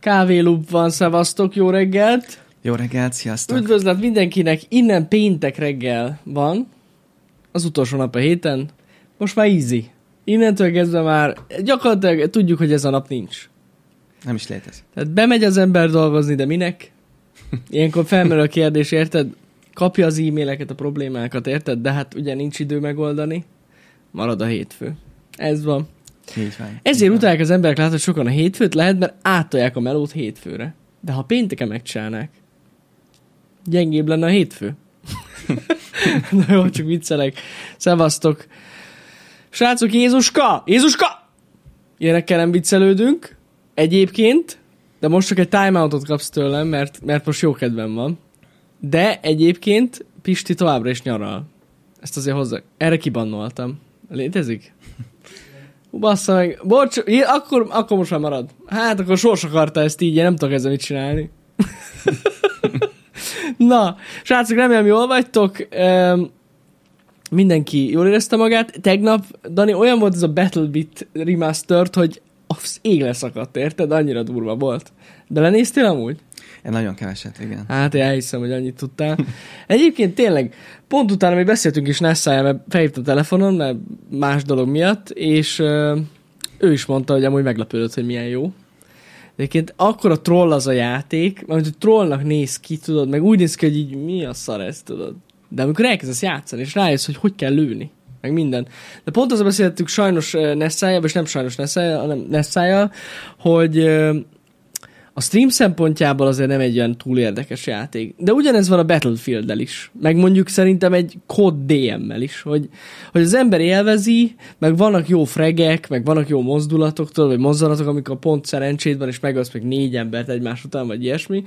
Kávélub van, szevasztok, jó reggelt! Jó reggelt, sziasztok! Üdvözlet mindenkinek, innen péntek reggel van, az utolsó nap a héten, most már easy. Innentől kezdve már gyakorlatilag tudjuk, hogy ez a nap nincs. Nem is létezik. Tehát bemegy az ember dolgozni, de minek? Ilyenkor felmerül a kérdés, érted? Kapja az e-maileket, a problémákat, érted? De hát ugye nincs idő megoldani. Marad a hétfő. Ez van. Így van. Ezért utálják az emberek látod sokan a hétfőt, lehet, mert átolják a melót hétfőre. De ha pénteken megcsinálnák, gyengébb lenne a hétfő. Na jó, csak viccelek. Szevasztok. Srácok, Jézuska! Jézuska! Ilyenekkel nem viccelődünk. Egyébként, de most csak egy timeoutot kapsz tőlem, mert, mert most jó kedvem van. De egyébként Pisti továbbra is nyaral. Ezt azért hozzá. Erre kibannoltam. Létezik? Bassza meg. Bocs, í- akkor, akkor most már marad. Hát akkor sors akarta ezt így, én nem tudok ezzel mit csinálni. Na, srácok, remélem jól vagytok. Um, mindenki jól érezte magát. Tegnap, Dani, olyan volt ez a BattleBit remastered, hogy az ég leszakadt, érted? Annyira durva volt. De lenéztél amúgy? Én nagyon keveset, igen. Hát én elhiszem, hogy annyit tudtál. Egyébként tényleg, pont utána mi beszéltünk is Nessáján, mert felhívtam telefonon, mert más dolog miatt, és ő is mondta, hogy amúgy meglepődött, hogy milyen jó. Egyébként akkor a troll az a játék, mert hogy trollnak néz ki, tudod, meg úgy néz ki, hogy így mi a szar ez, tudod. De amikor elkezdesz játszani, és rájössz, hogy hogy kell lőni, meg minden. De pont azon beszéltük sajnos Nessájával, és nem sajnos Nessájával, hanem Nessájával, hogy a stream szempontjából azért nem egy olyan túl érdekes játék. De ugyanez van a Battlefield-del is. Meg mondjuk szerintem egy kod DM-mel is, hogy, hogy az ember élvezi, meg vannak jó fregek, meg vannak jó mozdulatok, tudod, vagy mozdulatok, amikor pont szerencséd van, és megölsz meg négy embert egymás után, vagy ilyesmi.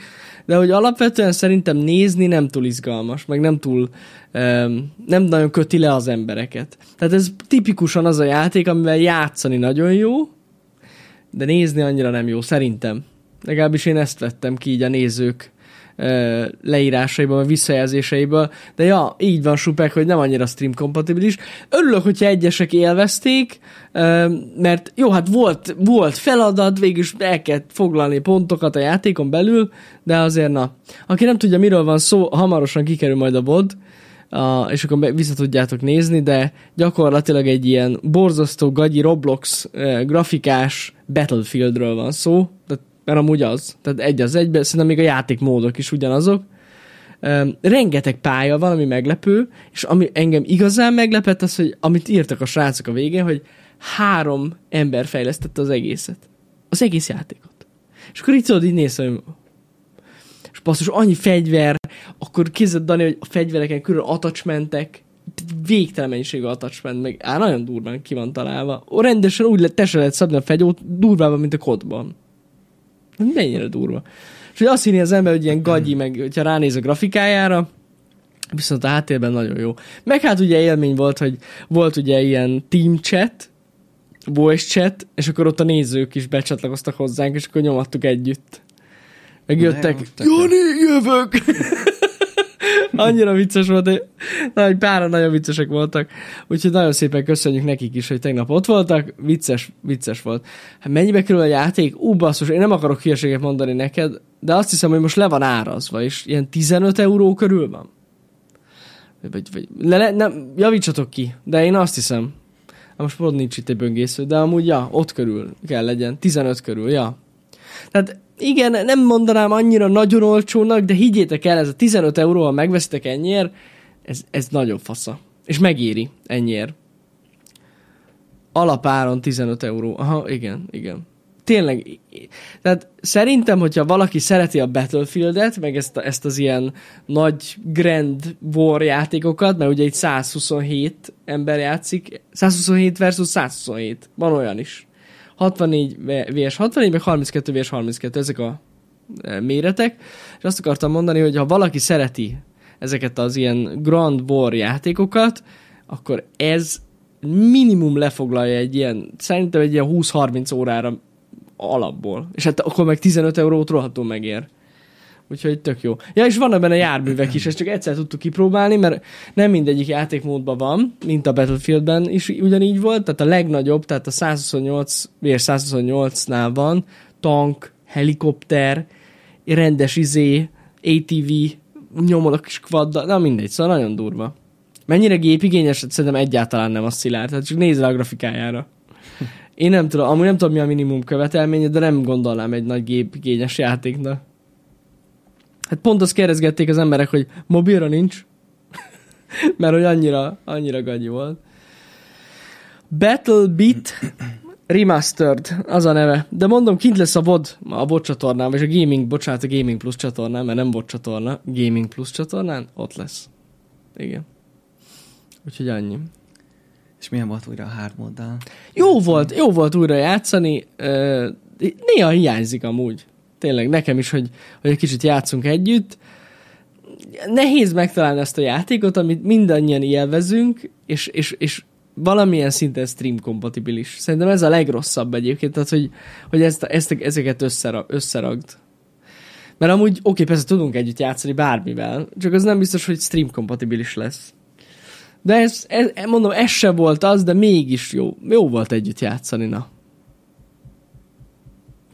De hogy alapvetően szerintem nézni nem túl izgalmas, meg nem túl um, nem nagyon köti le az embereket. Tehát ez tipikusan az a játék, amivel játszani nagyon jó, de nézni annyira nem jó, szerintem. Legalábbis én ezt vettem ki így a nézők leírásaiból, vagy visszajelzéseiből. De ja, így van Supek, hogy nem annyira stream kompatibilis. Örülök, hogyha egyesek élvezték, mert jó, hát volt, volt feladat, végül is el kell foglalni pontokat a játékon belül, de azért na. Aki nem tudja, miről van szó, hamarosan kikerül majd a VOD, a, és akkor vissza tudjátok nézni, de gyakorlatilag egy ilyen borzasztó gagyi Roblox grafikás Battlefieldről van szó, tehát, mert amúgy az, tehát egy az egybe, szerintem még a játékmódok is ugyanazok. Um, rengeteg pálya van, ami meglepő, és ami engem igazán meglepett az, hogy amit írtak a srácok a végén, hogy három ember fejlesztette az egészet. Az egész játékot. És akkor így tudod, így néz, hogy és basszus, annyi fegyver, akkor képzeld, Dani, hogy a fegyvereken körül attachmentek, végtelen mennyiségű attachment, meg á, nagyon durván ki van találva. Ó, rendesen úgy lehet, te se lehet szabni a fegyót, durvában, mint a kodban. Mennyire durva. És hogy azt hinni az ember, hogy ilyen gagyi, meg hogyha ránéz a grafikájára, viszont a háttérben nagyon jó. Meg hát ugye élmény volt, hogy volt ugye ilyen team chat, voice chat, és akkor ott a nézők is becsatlakoztak hozzánk, és akkor nyomattuk együtt. Tök jó. Jani, jövök! Annyira vicces volt, hogy nagy pára nagyon viccesek voltak. Úgyhogy nagyon szépen köszönjük nekik is, hogy tegnap ott voltak. Vicces, vicces volt. Hát mennyibe kerül a játék? Ú, basszus, én nem akarok hülyeséget mondani neked, de azt hiszem, hogy most le van árazva, és ilyen 15 euró körül van. Vagy, vagy, le, le, nem, javítsatok ki, de én azt hiszem. Hát most pont nincs itt egy böngésző, de amúgy, ja, ott körül kell legyen. 15 körül, ja. Tehát igen, nem mondanám annyira nagyon olcsónak, de higgyétek el, ez a 15 euró, ha megveszitek ennyiért, ez, ez nagyon fasza. És megéri ennyiért. Alapáron 15 euró. Aha, igen, igen. Tényleg, tehát szerintem, hogyha valaki szereti a Battlefieldet, meg ezt, a- ezt az ilyen nagy Grand War játékokat, mert ugye itt 127 ember játszik, 127 versus 127, van olyan is. 64 vs 64, meg 32 vs 32, ezek a e, méretek. És azt akartam mondani, hogy ha valaki szereti ezeket az ilyen Grand War játékokat, akkor ez minimum lefoglalja egy ilyen, szerintem egy ilyen 20-30 órára alapból. És hát akkor meg 15 eurót rohadtul megér. Úgyhogy tök jó. Ja, és vannak benne járművek is, ezt csak egyszer tudtuk kipróbálni, mert nem mindegyik játékmódban van, mint a Battlefieldben is ugyanígy volt, tehát a legnagyobb, tehát a 128 vs 128-nál van tank, helikopter, rendes izé, ATV, nyomol a kis kvaddal, na mindegy, szóval nagyon durva. Mennyire gépigényes, szerintem egyáltalán nem a szilárd, tehát csak nézd a grafikájára. Én nem tudom, amúgy nem tudom mi a minimum követelménye, de nem gondolnám egy nagy gépigényes játéknak. Hát pont azt kérdezgették az emberek, hogy mobilra nincs, mert hogy annyira, annyira gagyi volt. Battle Beat Remastered, az a neve. De mondom, kint lesz a VOD, a VOD csatornán, vagy a Gaming, bocsánat, a Gaming Plus csatornán, mert nem VOD csatorna, Gaming Plus csatornán, ott lesz. Igen. Úgyhogy annyi. És milyen volt újra a hard moddal? Jó volt, jó volt újra játszani. Néha hiányzik amúgy. Tényleg, nekem is, hogy, hogy egy kicsit játszunk együtt. Nehéz megtalálni ezt a játékot, amit mindannyian élvezünk, és, és, és valamilyen szinten stream kompatibilis. Szerintem ez a legrosszabb egyébként, tehát hogy, hogy ezt, ezt, ezeket összera, összeragd. Mert amúgy, oké, persze tudunk együtt játszani bármivel, csak az nem biztos, hogy stream kompatibilis lesz. De ez, ez, mondom, ez se volt az, de mégis jó. Jó volt együtt játszani, na.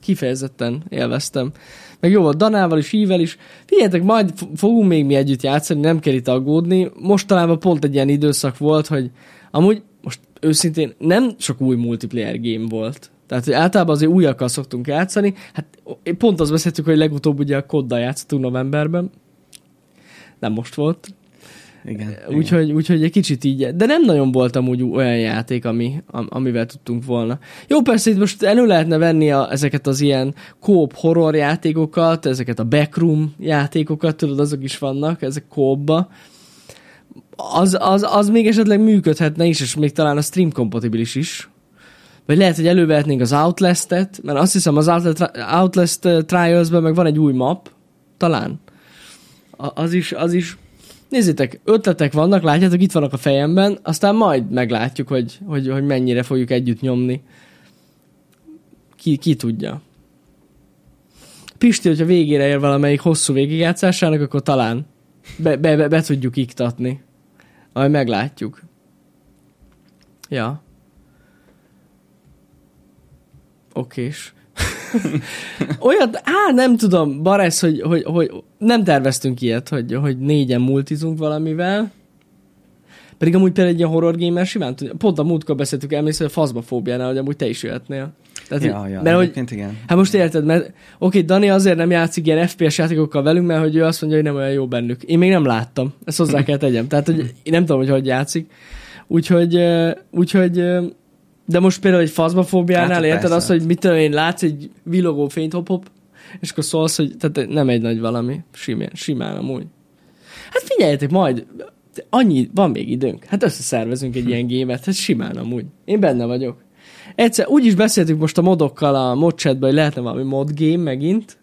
Kifejezetten élveztem. Meg jó volt Danával is, Ível is. Figyeljetek, majd fogunk még mi együtt játszani, nem kell itt aggódni. Mostanában pont egy ilyen időszak volt, hogy amúgy most őszintén nem sok új multiplayer game volt. Tehát, hogy általában azért újakkal szoktunk játszani. Hát pont azt beszéltük, hogy legutóbb ugye a koddal játszottunk novemberben. Nem most volt. Igen. Úgyhogy, úgyhogy egy kicsit így, de nem nagyon voltam úgy olyan játék, ami, amivel tudtunk volna. Jó, persze itt most elő lehetne venni a, ezeket az ilyen kóp horror játékokat, ezeket a backroom játékokat, tudod, azok is vannak, ezek kópba. Az, az, az még esetleg működhetne is, és még talán a stream kompatibilis is. Vagy lehet, hogy elővehetnénk az Outlast-et, mert azt hiszem az Outlast Trials-ben meg van egy új map, talán. A, az is, az is Nézzétek, ötletek vannak, látjátok, itt vannak a fejemben, aztán majd meglátjuk, hogy, hogy, hogy mennyire fogjuk együtt nyomni. Ki, ki tudja. Pisti, hogyha végére ér valamelyik hosszú végigjátszásának, akkor talán be, be, be, be tudjuk iktatni. Majd meglátjuk. Ja. Okés. Olyat, á, nem tudom, Baresz, hogy, hogy, hogy nem terveztünk ilyet, hogy, hogy négyen multizunk valamivel. Pedig amúgy például egy ilyen horror gamer simán tudja. Pont a múltkor beszéltük, emlékszel, hogy a fazmafóbiánál, hogy amúgy te is jöhetnél. Tehát, ja, ja, mert, hogy, igen. Hát most érted, mert oké, Dani azért nem játszik ilyen FPS játékokkal velünk, mert hogy ő azt mondja, hogy nem olyan jó bennük. Én még nem láttam, ezt hozzá kell tegyem. Tehát, hogy én nem tudom, hogy hogy játszik. Úgyhogy, úgyhogy de most például egy fazmafóbiánál hát, érted azt, hogy mit tudom én, látsz egy villogó fényt hop-hop, és akkor szólsz, hogy tehát nem egy nagy valami, simán, simán amúgy. Hát figyeljetek, majd annyi, van még időnk. Hát összeszervezünk egy ilyen gémet, hát simán amúgy. Én benne vagyok. Egyszer, úgy is beszéltük most a modokkal a modchatban, hogy lehetne valami mod game megint.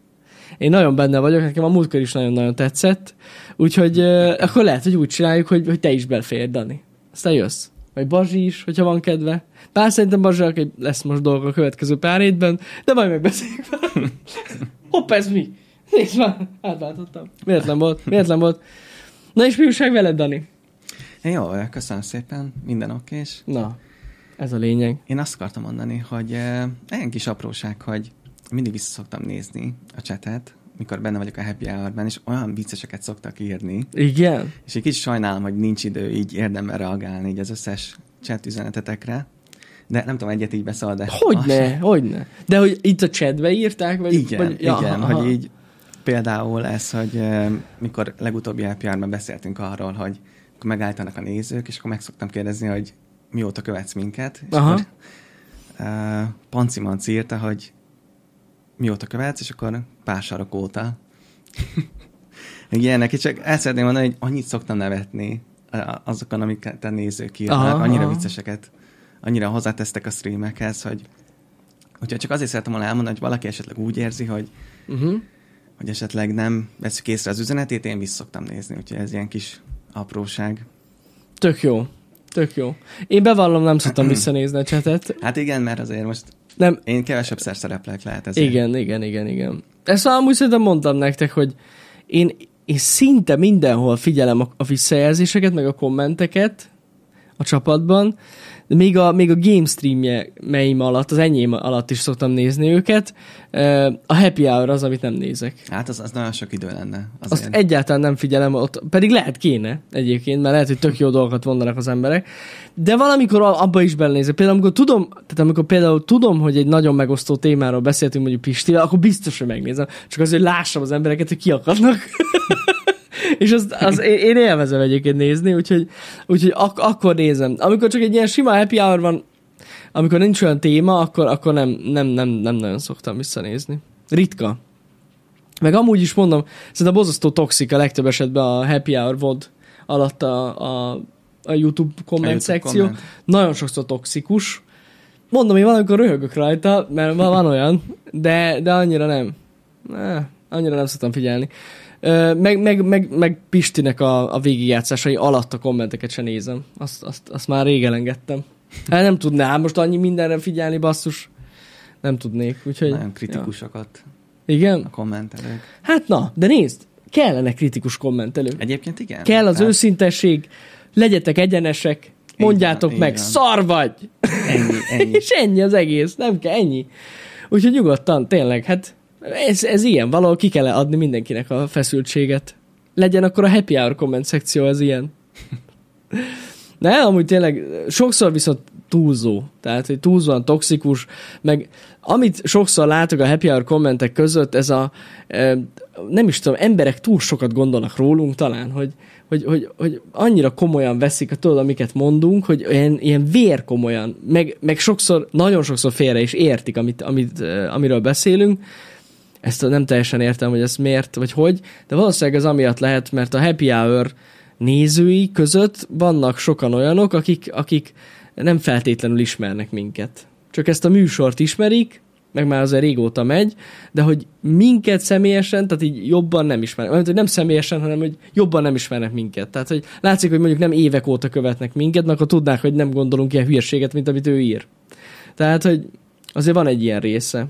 Én nagyon benne vagyok, nekem a múltkor is nagyon-nagyon tetszett. Úgyhogy uh, akkor lehet, hogy úgy csináljuk, hogy, hogy te is belférj, Dani. Aztán jössz. Vagy Bazsi is, hogyha van kedve. Bár szerintem Bazsiak lesz most dolga a következő pár hétben, de majd megbeszéljük Hopp, ez mi? Nézd már, átváltottam. Miért volt? Miért volt? Na és mi újság veled, Dani? Jó, köszönöm szépen, minden okés. Na, ez a lényeg. Én azt akartam mondani, hogy eh, ilyen kis apróság, hogy mindig vissza szoktam nézni a csetet, mikor benne vagyok a happy hour és olyan vicceseket szoktak írni. Igen? És egy kicsit sajnálom, hogy nincs idő így érdemben reagálni így az összes chat üzenetetekre. De nem tudom, egyet így beszól, de... Hogyne, hogyne. De hogy itt a chatbe írták? Vagy, igen, vagy, ja, igen, aha. hogy így például ez, hogy mikor legutóbbi happy beszéltünk arról, hogy akkor megállítanak a nézők, és akkor meg szoktam kérdezni, hogy mióta követsz minket. És Aha. akkor uh, Panci Manci írta, hogy mióta követsz, és akkor pár sarok óta. Ilyenek, csak el szeretném mondani, hogy annyit szoktam nevetni azokon, amiket a nézők írnak, aha, annyira vicceseket, annyira hozzátesztek a streamekhez, hogy úgyhogy csak azért szeretem volna elmondani, hogy valaki esetleg úgy érzi, hogy uh-huh. hogy esetleg nem veszük észre az üzenetét, én vissza szoktam nézni, úgyhogy ez ilyen kis apróság. Tök jó. Tök jó. Én bevallom, nem szoktam visszanézni a csetet. Hát igen, mert azért most nem. Én kevesebb szer szereplek lehet ezért. Igen, igen, igen, igen. Ezt amúgy szerintem mondtam nektek, hogy én, én szinte mindenhol figyelem a, a visszajelzéseket, meg a kommenteket a csapatban, még a, még a game streamje meim alatt, az enyém alatt is szoktam nézni őket. A happy hour az, amit nem nézek. Hát az, az nagyon sok idő lenne. Azt Azért. egyáltalán nem figyelem, ott, pedig lehet kéne egyébként, mert lehet, hogy tök jó dolgokat mondanak az emberek. De valamikor abba is belenézek. Például amikor tudom, tehát amikor például tudom, hogy egy nagyon megosztó témáról beszéltünk mondjuk Pistivel, akkor biztos, hogy megnézem. Csak azért, hogy lássam az embereket, hogy kiakadnak. És az, az, én élvezem egyébként nézni, úgyhogy, úgyhogy ak- akkor nézem. Amikor csak egy ilyen sima happy hour van, amikor nincs olyan téma, akkor, akkor nem, nem, nem, nem nagyon szoktam visszanézni. Ritka. Meg amúgy is mondom, szerintem bozasztó toxik a legtöbb esetben a happy hour VOD alatt a, a, a YouTube komment YouTube szekció. komment. Nagyon sokszor toxikus. Mondom, én valamikor röhögök rajta, mert van, van olyan, de, de annyira nem. Ne, annyira nem szoktam figyelni. Meg, meg, meg, meg Pistinek a, a végigjátszásai alatt a kommenteket sem nézem. Azt, azt, azt már rég elengedtem. Hát nem tudnám most annyi mindenre figyelni, basszus. Nem tudnék, úgyhogy... Nagyon kritikusokat Ja. Igen? a kommentelők. Hát na, de nézd, kellene kritikus kommentelők. Egyébként igen. Kell az Tehát őszintesség, legyetek egyenesek, mondjátok van, meg, van. szar vagy! Ennyi, ennyi. És ennyi az egész, nem kell, ennyi. Úgyhogy nyugodtan, tényleg, hát ez, ez ilyen, valahol ki kell adni mindenkinek a feszültséget. Legyen akkor a happy hour komment szekció az ilyen. Ne, amúgy tényleg sokszor viszont túlzó. Tehát, hogy túlzóan toxikus, meg amit sokszor látok a happy hour kommentek között, ez a, nem is tudom, emberek túl sokat gondolnak rólunk talán, hogy, hogy, hogy, hogy annyira komolyan veszik a tudod, amiket mondunk, hogy ilyen, ilyen vér komolyan, meg, meg sokszor, nagyon sokszor félre is értik, amit, amit, amiről beszélünk, ezt nem teljesen értem, hogy ez miért, vagy hogy, de valószínűleg ez amiatt lehet, mert a happy hour nézői között vannak sokan olyanok, akik, akik nem feltétlenül ismernek minket. Csak ezt a műsort ismerik, meg már azért régóta megy, de hogy minket személyesen, tehát így jobban nem ismernek. Mert hogy nem személyesen, hanem hogy jobban nem ismernek minket. Tehát, hogy látszik, hogy mondjuk nem évek óta követnek minket, akkor tudnák, hogy nem gondolunk ilyen hülyeséget, mint amit ő ír. Tehát, hogy azért van egy ilyen része.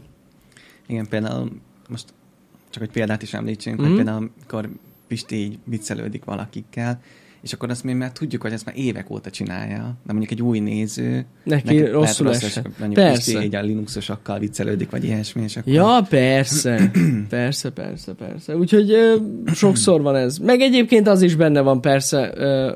Igen, például most csak egy példát is említsünk, Mhm. hogy például amikor Pisti így viccelődik valakikkel, és akkor azt mi már tudjuk, hogy ezt már évek óta csinálja, de mondjuk egy új néző, Neki lehet rosszul rossz, esett. és mondjuk Persze. Pisti így a Linuxosakkal viccelődik, vagy ilyesmi, és akkor... Ja, persze. Persze, persze, persze. Úgyhogy ö, sokszor van ez. Meg egyébként az is benne van persze, ö,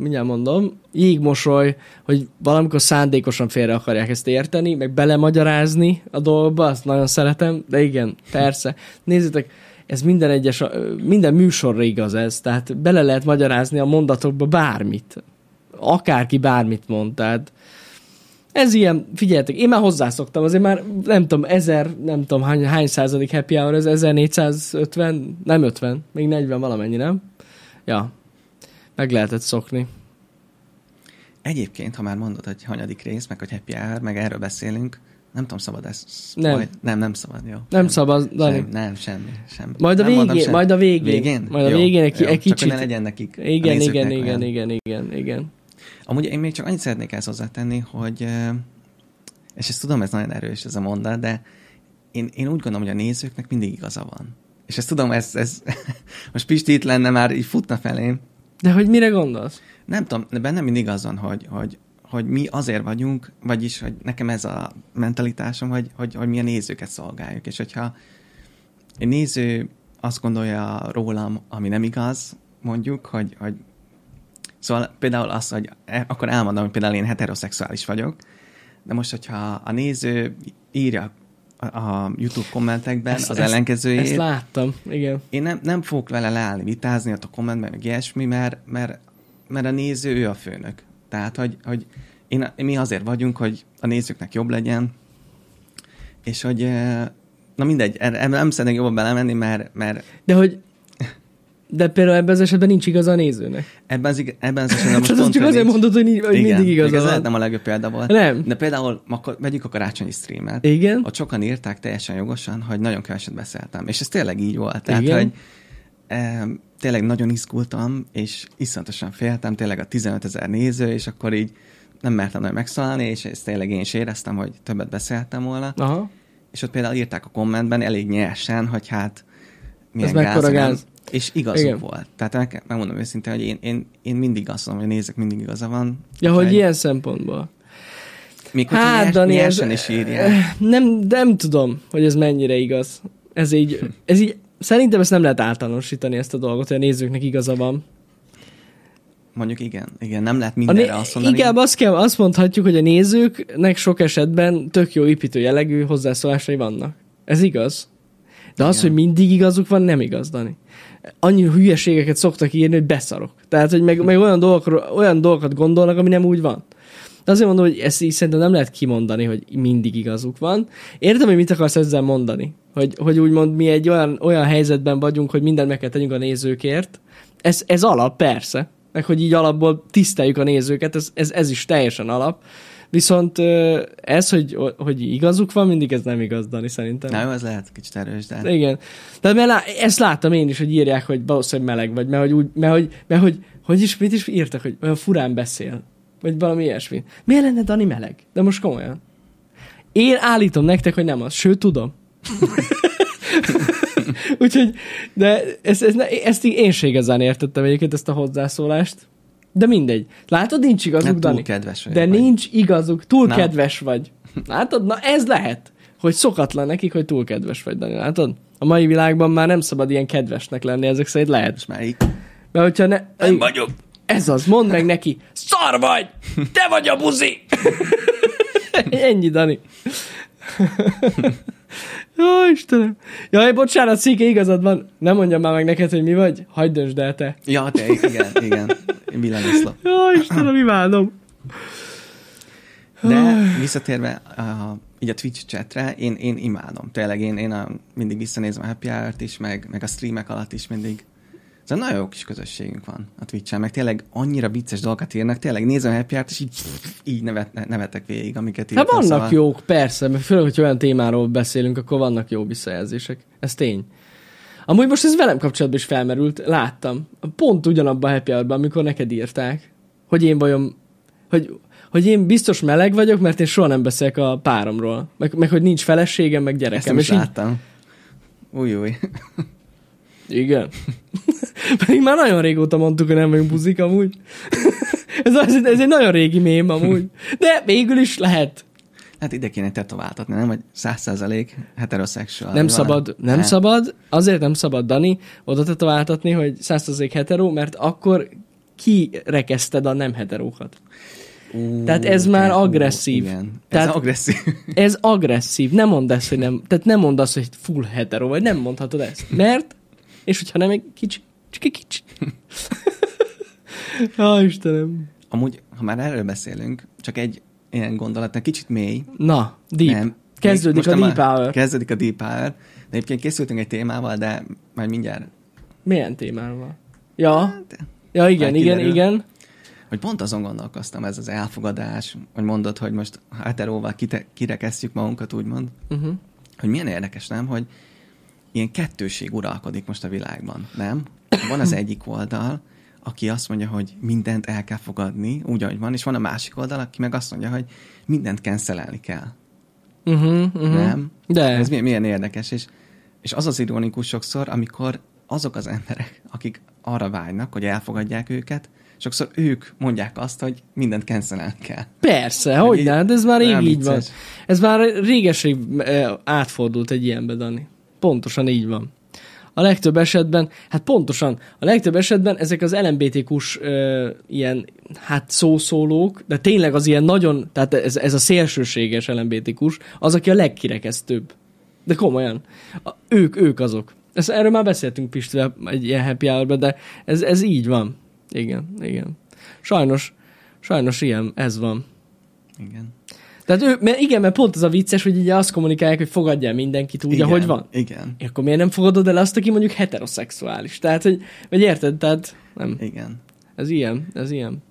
mindjárt mondom, jégmosoly, hogy valamikor szándékosan félre akarják ezt érteni, meg belemagyarázni a dolgba, azt nagyon szeretem, de igen, persze. Nézzétek, ez minden egyes, minden műsorra igaz ez, tehát bele lehet magyarázni a mondatokba bármit. Akárki bármit mond, tehát ez ilyen, figyeljetek, én már hozzászoktam, azért már nem tudom, ezer, nem tudom hány, hány századik happy hour, ez 1450, nem 50, még 40 valamennyi, nem? Ja, meg lehetett szokni. Egyébként, ha már mondod, hogy hanyadik rész, meg hogy happy hour, meg erről beszélünk, nem tudom, szabad ez... Nem. Majd, nem, nem szabad, jó. Nem szabad, Dani. Sem, nem, semmi, semmi. Majd a nem végén, semmi. majd a végén. Végén? Majd a Jó, végén egy, jó. egy Csak kicsit. ne legyen nekik. Igen, igen, igen, olyan. igen, igen, igen. Amúgy én még csak annyit szeretnék ezt hozzátenni, hogy, és ezt tudom, ez nagyon erős ez a mondat, de én, én úgy gondolom, hogy a nézőknek mindig igaza van. És ezt tudom, ez, ez most Pisti itt lenne, már így futna felém. De hogy mire gondolsz? Nem tudom, de bennem mindig az van, hogy, hogy, hogy mi azért vagyunk, vagyis, hogy nekem ez a mentalitásom, hogy, hogy, hogy mi a nézőket szolgáljuk. És hogyha egy néző azt gondolja rólam, ami nem igaz, mondjuk, hogy, hogy Szóval például az, hogy e- akkor elmondom, hogy például én heteroszexuális vagyok, de most, hogyha a néző írja a, YouTube kommentekben Ezt- az ezt- ellenkezőjét, Ezt láttam, igen. én nem, nem fogok vele leállni, vitázni ott a kommentben, meg ilyesmi, mert, mert, mert a néző ő a főnök. Tehát, hogy, hogy én, mi azért vagyunk, hogy a nézőknek jobb legyen, és hogy eh, na mindegy, nem szeretnék jobban belemenni, mert, mert De hogy de például ebben az esetben nincs igaza a nézőnek. ebben az, ig- ebben az esetben most Tehát azt pont csak azért mondod, hogy, ni- hogy Igen, mindig igaza ez van. nem a legjobb példa volt. Nem. De például akkor vegyük a karácsonyi streamet. Igen? Ott sokan írták teljesen jogosan, hogy nagyon keveset beszéltem. És ez tényleg így volt. Tehát, Igen. hogy e, tényleg nagyon izgultam, és iszonyatosan féltem, tényleg a 15 ezer néző, és akkor így nem mertem nagyon megszólalni, és ezt tényleg én is éreztem, hogy többet beszéltem volna. Aha. És ott például írták a kommentben elég nyersen, hogy hát milyen Ez gáz, gáz. És igazuk Igen. volt. Tehát meg, megmondom őszintén, hogy én, én, én mindig azt mondom, hogy nézek mindig igaza van. Ja, hogy ilyen szempontból. Még Hát, nyers, Dani, ez- is írják. Nem, nem tudom, hogy ez mennyire igaz. Ez így, ez így, szerintem ezt nem lehet általánosítani ezt a dolgot, hogy a nézőknek igaza van. Mondjuk igen, igen, nem lehet A mindenre né- azt mondani. inkább azt, kell, azt mondhatjuk, hogy a nézőknek sok esetben tök jó építő jellegű hozzászólásai vannak. Ez igaz. De az, Igen. hogy mindig igazuk van, nem igaz, Dani. Annyi hülyeségeket szoktak írni, hogy beszarok. Tehát, hogy meg, meg olyan, dolgokról, olyan dolgokat gondolnak, ami nem úgy van. De azért mondom, hogy ezt így szerintem nem lehet kimondani, hogy mindig igazuk van. Értem, hogy mit akarsz ezzel mondani. Hogy, hogy úgymond mi egy olyan, olyan helyzetben vagyunk, hogy mindent meg kell tegyünk a nézőkért. Ez, ez alap, persze. Meg hogy így alapból tiszteljük a nézőket, ez, ez, ez is teljesen alap. Viszont ez, hogy, hogy igazuk van, mindig ez nem igaz, Dani, szerintem. Na jó, ez lehet kicsit erős, de... Igen. Tehát mert lá- ezt láttam én is, hogy írják, hogy valószínűleg meleg vagy, mert hogy, úgy, mert hogy, mert hogy, hogy is, mit is írtak, hogy olyan furán beszél. Vagy valami ilyesmi. Miért lenne Dani meleg? De most komolyan. Én állítom nektek, hogy nem az. Sőt, tudom. Úgyhogy, de ezt, ezt, ezt én se igazán értettem egyébként ezt a hozzászólást. De mindegy. Látod, nincs igazuk, Nem túl Dani. kedves vagy. De vagy. nincs igazuk, túl Na. kedves vagy. Látod? Na ez lehet, hogy szokatlan nekik, hogy túl kedves vagy, Dani. Látod? A mai világban már nem szabad ilyen kedvesnek lenni, ezek szerint lehet. És már így... Mert hogyha ne... Nem vagyok. Ez az, mondd meg neki, szar vagy! Te vagy a buzi! Ennyi, Dani. Jó, Istenem. Jaj, bocsánat, Szike, igazad van. Nem mondjam már meg neked, hogy mi vagy. Hagyd döntsd el te. Ja, te, igen, igen. Villanyoszlop. Jó, Istenem, imádom. De visszatérve a, így a Twitch chatre, én, én imádom. Tényleg én, én a, mindig visszanézem a Happy Hour-t is, meg, meg a streamek alatt is mindig. Szóval nagyon jó kis közösségünk van a Twitch-en, meg tényleg annyira vicces dolgokat írnak, tényleg nézem a Happy és így, így nevet, nevetek végig, amiket Hát írtam. vannak szóval, jók, persze, mert főleg, hogy olyan témáról beszélünk, akkor vannak jó visszajelzések. Ez tény. Amúgy most ez velem kapcsolatban is felmerült, láttam. Pont ugyanabban a happy hour amikor neked írták, hogy én vajon, hogy, hogy én biztos meleg vagyok, mert én soha nem beszélek a páromról. Meg, meg hogy nincs feleségem, meg Ezt gyerekem. nem is És így, láttam. Új, új. Igen. Pedig már nagyon régóta mondtuk, hogy nem vagyunk buzik amúgy. ez, az, ez egy nagyon régi mém amúgy. De végül is lehet. Hát ide kéne tetováltatni, nem? Hogy száz százalék heteroszexuál. Nem szabad, nem Ne. szabad, azért nem szabad, Dani, oda tetováltatni, hogy 100% hetero, mert akkor kirekeszted a nem heterókat. Ú, Tehát ez már agresszív. Igen. Tehát... Ez agresszív. Ez agresszív. Nem mondd ezt, hogy nem, tehát nem mondd azt, hogy full hetero vagy, nem mondhatod ezt. Mert, és hogyha nem egy kicsi, csak egy kicsi. Ó, Istenem. Amúgy, ha már erről beszélünk, csak egy ilyen gondolat, egy kicsit mély. Na, deep. Nem. Kezdődik a deep hour. Kezdődik a Deep Hour. De egyébként készültünk egy témával, de majd mindjárt. Milyen témával? Ja, Hát, ja igen, igen, kiderül. igen. Hogy pont azon gondolkoztam, ez az elfogadás, hogy mondod, hogy most heteróval kite, kirekesztjük magunkat, úgymond. Uh-huh. Hogy milyen érdekes, nem? Hogy ilyen kettőség uralkodik most a világban, nem? Van az egyik oldal, aki azt mondja, hogy mindent el kell fogadni, úgy, ahogy van, és van a másik oldal, aki meg azt mondja, hogy mindent cancelelni kell. Uh-huh, uh-huh. Nem? De. Ez milyen, milyen érdekes, és, és az az ironikus sokszor, amikor azok az emberek, akik arra vágynak, hogy elfogadják őket, sokszor ők mondják azt, hogy mindent cancelelni kell. Persze, Hogy hogy így- ne, hát ez már rég így van. vicces. Ez már réges-rég eh, átfordult egy ilyenbe, Dani. Pontosan így van. A legtöbb esetben, hát pontosan, a legtöbb esetben ezek az LMBTQ-s ö, ilyen, hát szószólók, de tényleg az ilyen nagyon, tehát ez, ez a szélsőséges LMBTQ-s, az, aki a legkirekesztőbb. De komolyan. A, ők, ők azok. Ezt, erről már beszéltünk Pistivel egy ilyen happy hour de ez, ez így van. Igen, igen. Sajnos, sajnos ilyen, ez van. Igen. Tehát ő, mert igen, mert pont az a vicces, hogy ugye azt kommunikálják, hogy fogadjál mindenkit úgy, igen. ahogy van. Igen. És akkor miért nem fogadod el azt, aki mondjuk heteroszexuális? Tehát, hogy, vagy érted? Tehát, nem. Igen. Ez ilyen, ez ilyen.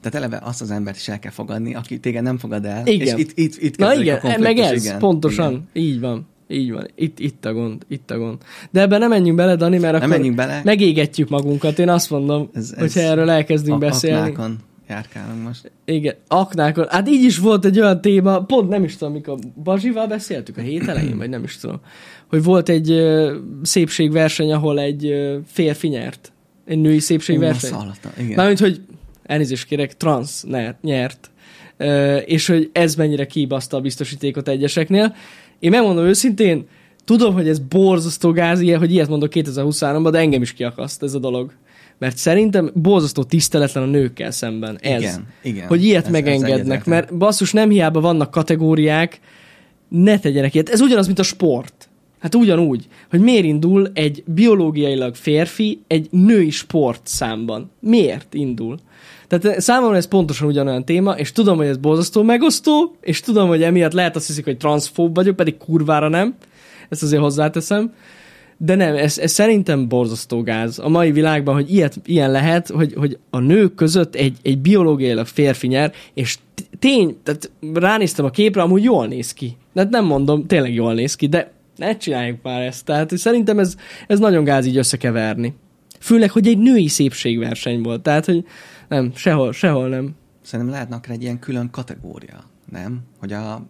Tehát eleve azt az embert is el kell fogadni, aki téged nem fogad el. Igen. És itt, itt, itt Na igen, a konfliktus, meg ez, igen. pontosan. Igen. Így van. Így van. Itt, itt a gond, itt a gond. De ebben nem menjünk bele, Dani, mert Nem akkor menjünk bele. megégetjük magunkat. Én azt mondom, Ez- ez hogyha erről elkezdünk A- beszélni. Aknákon járkálunk most. Igen, aknákon. Hát így is volt egy olyan téma, pont nem is tudom, mikor Bazsival beszéltük a hét elején, vagy nem is tudom, hogy volt egy ö, szépségverseny, ahol egy ö, férfi nyert. Egy női Ú, szépségverseny. azt hallottam. Igen. Mármint, hogy elnézést kérek, trans nyert. nyert. és hogy ez mennyire kibaszta a biztosítékot egyeseknél. Én megmondom őszintén, tudom, hogy ez borzasztó gáz, ilyen, hogy ilyet mondok 2023-ban, de engem is kiakaszt ez a dolog. Mert szerintem borzasztó tiszteletlen a nőkkel szemben ez. Igen, igen. Hogy ilyet Ez- megengednek, ez mert basszus nem hiába vannak kategóriák, ne tegyenek ilyet. Ez ugyanaz, mint a sport. Hát ugyanúgy, hogy miért indul egy biológiailag férfi egy női sport számban. Miért indul? Tehát számomra ez pontosan ugyanolyan téma, és tudom, hogy ez borzasztó megosztó, és tudom, hogy emiatt lehet azt hiszik, hogy transzfób vagyok, pedig kurvára nem. Ezt azért hozzáteszem. De nem, ez, ez szerintem borzasztó gáz a mai világban, hogy ilyet, ilyen lehet, hogy, hogy a nők között egy, egy biológiailag férfi nyer, és tény, tehát ránéztem a képre, amúgy jól néz ki. De nem mondom, tényleg jól néz ki, de ne csináljuk már ezt. Tehát szerintem ez, ez nagyon gáz így összekeverni. Főleg, hogy egy női szépségverseny volt. Tehát, hogy nem, sehol, sehol nem. Szerintem lehetne akár egy ilyen külön kategória, nem? Hogy a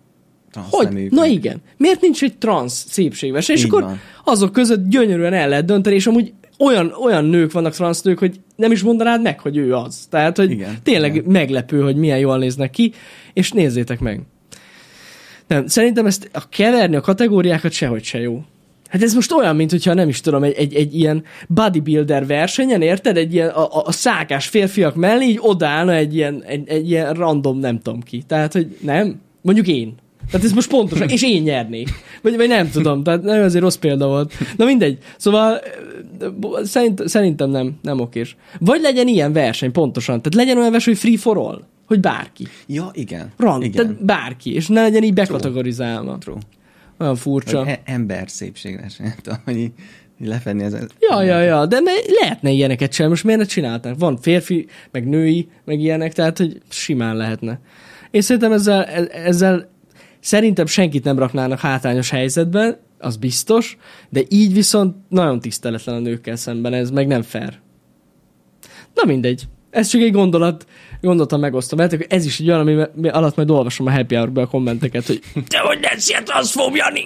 Hogy? transzneműk... Na igen. Miért nincs egy transz szépségverseny? És Így akkor van. azok között gyönyörűen el lehet dönteni, és amúgy olyan, olyan nők vannak transz nők, hogy nem is mondanád meg, hogy ő az. Tehát, hogy Igen, tényleg igen. meglepő, hogy milyen jól néznek ki, és nézzétek meg. Nem, szerintem ezt a keverni a kategóriákat sehogy se jó. Hát ez most olyan, mint hogyha nem is tudom, egy, egy, egy ilyen bodybuilder versenyen, érted? Egy ilyen a, a, a szákás férfiak mellé így odállna egy ilyen, egy, egy ilyen random nem tudom ki. Tehát, hogy nem? Mondjuk én. Tehát ez most pontosan, és én nyernék. Vagy, vagy nem tudom, tehát nem azért rossz példa volt. Na mindegy. Szóval szerint, szerintem nem, nem okés. Vagy legyen ilyen verseny, pontosan. Tehát legyen olyan verseny, hogy free for all. Hogy bárki. Ja, igen. Rand, igen. tehát bárki. És ne legyen így bekategorizálva. True. Olyan furcsa. Vagy e- ember szépségverseny, nem tudom, hogy így, lefedni ez. Ja, ja, ja, de lehetne ilyeneket sem, most miért ne csinálták? Van férfi, meg női, meg ilyenek, tehát hogy simán lehetne. És szerintem ezzel, e- ezzel szerintem senkit nem raknának hátrányos helyzetben, az biztos, de így viszont nagyon tiszteletlen a nőkkel szemben, ez meg nem fair. Na mindegy. Ez csak egy gondolat, gondoltam megosztom. Mert ez is egy olyan, ami alatt majd olvasom a happy hour a kommenteket, hogy te hogy lesz ilyen transzfób, Jani?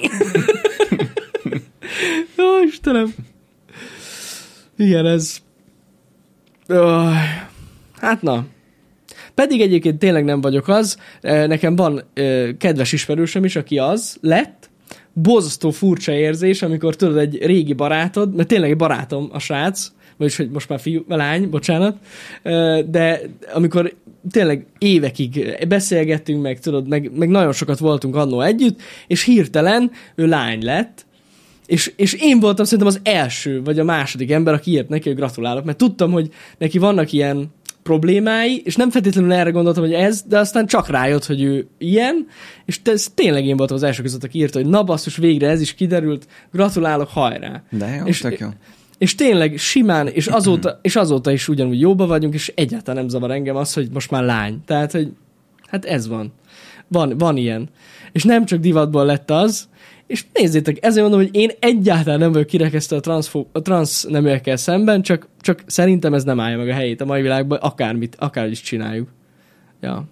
Jó, Istenem. Igen, ez... Öh, hát na. Pedig egyébként tényleg nem vagyok az. Nekem van kedves ismerősöm is, aki az lett. Borzasztó furcsa érzés, amikor tudod, egy régi barátod, mert tényleg egy barátom a srác, vagyis hogy most már fiú, lány, bocsánat, de amikor tényleg évekig beszélgettünk meg, tudod, meg, meg nagyon sokat voltunk annó együtt, és hirtelen ő lány lett, és, és én voltam szerintem az első, vagy a második ember, aki írt neki, hogy gratulálok, mert tudtam, hogy neki vannak ilyen problémái, és nem feltétlenül erre gondoltam, hogy ez, de aztán csak rájött, hogy ő ilyen, és ez tényleg én voltam az első között, aki írta, hogy na basszus, végre ez is kiderült, gratulálok, hajrá. De jó, És- jó. És tényleg simán, és azóta, és azóta is ugyanúgy jóba vagyunk, és egyáltalán nem zavar engem az, hogy most már lány. Tehát, hogy hát ez van. Van, van ilyen. És nem csak divatból lett az, és nézzétek, ezért mondom, hogy én egyáltalán nem vagyok kirekesztve a, transzfó, a transz neműekkel szemben, csak, csak szerintem ez nem állja meg a helyét a mai világban, akármit, akárhogy is csináljuk. Ja.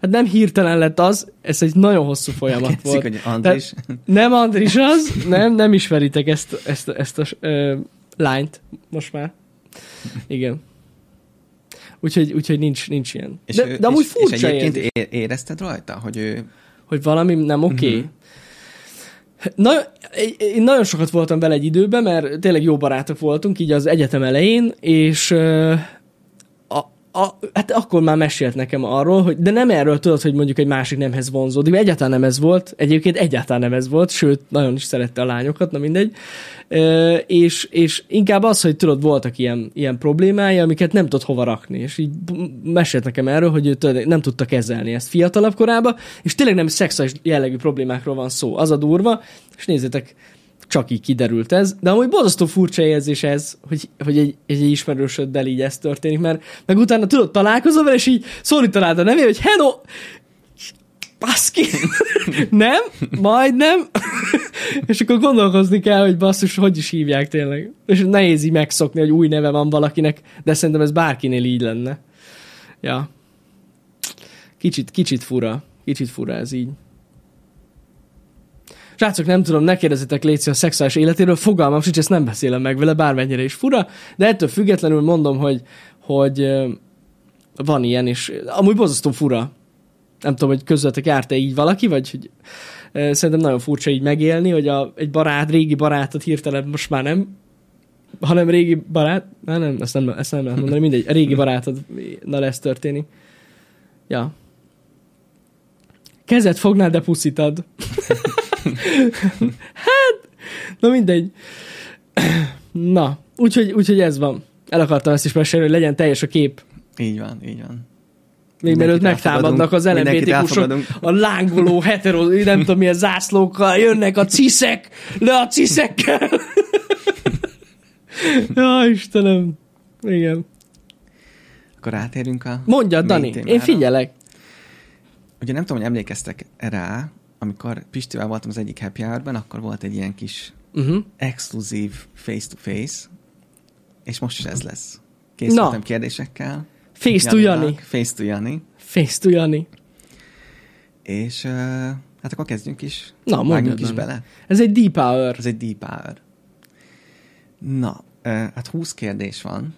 Hát nem hirtelen lett az, ez egy nagyon hosszú folyamat Kezdjük, volt. hogy Andris. Nem Andris az, nem, nem ismeritek ezt, ezt, ezt a ö, lányt most már. Igen. Úgyhogy, úgyhogy nincs, nincs ilyen. És, de, ő- de amúgy és, és furcsa egyébként érzés, érezted rajta, hogy ő... hogy valami nem oké. Okay. Mhm. Na, én nagyon sokat voltam vele egy időben, mert tényleg jó barátok voltunk, így az egyetem elején, és a, hát akkor már mesélt nekem arról, hogy de nem erről tudod, hogy mondjuk egy másik nemhez vonzódik, egyáltalán nem ez volt, egyébként egyáltalán nem ez volt, sőt, nagyon is szerette a lányokat, na mindegy, Ö, és, és inkább az, hogy tudod, voltak ilyen, ilyen problémái, amiket nem tudott hova rakni, és így mesélt nekem erről, hogy ő tudod, nem tudta kezelni ezt fiatalabb korában, és tényleg nem szexuális jellegű problémákról van szó, az a durva, és nézzétek, csak így kiderült ez, de amúgy borzasztó furcsa érzés ez, hogy, hogy egy, egy ismerősöddel így ez történik, mert meg utána tudod, találkozol vele, és így szólítanád a nevét, hogy hello, baszki, nem, majd nem, és akkor gondolkozni kell, hogy basszus, hogy is hívják tényleg. És nehéz így megszokni, hogy új neve van valakinek, de szerintem ez bárkinél így lenne. Ja. Kicsit, kicsit fura. Kicsit fura ez így. Srácok, nem tudom, ne kérdezzetek Léci a szexuális életéről, fogalmam sincs, ezt nem beszélem meg vele, bármennyire is fura, de ettől függetlenül mondom, hogy, hogy van ilyen, és amúgy borzasztó fura. Nem tudom, hogy közöttek járt-e így valaki, vagy hogy szerintem nagyon furcsa így megélni, hogy a, egy barát, régi barátot hirtelen most már nem, hanem régi barát, nem, nem, ezt nem, ezt nem lehet mondani, mindegy, a régi barátod, na lesz történik. Ja. Kezet fognál, de puszit ad. hát, na mindegy. Na, úgyhogy, úgyhogy ez van. El akartam ezt is mesélni, hogy legyen teljes a kép. Így van, így van. Még mielőtt megtámadnak az LMBT-kusok, a lángoló hetero, nem tudom milyen zászlókkal, jönnek a ciszek, le a ciszekkel. ja, Istenem. Igen. Akkor átérünk a Mondja, Dani, témára. én figyelek. Ugye nem tudom, hogy emlékeztek rá, amikor Pistivel voltam az egyik happy hour akkor volt egy ilyen kis uh-huh. exkluzív face-to-face, és most is ez lesz. Készültem Na. kérdésekkel. Face to Jani. Face to Jani. Face to Jani. És uh, hát akkor kezdjünk is. Na, mondjuk is bele. Ez egy deep hour. Ez egy deep hour. Na, uh, hát 20 kérdés van,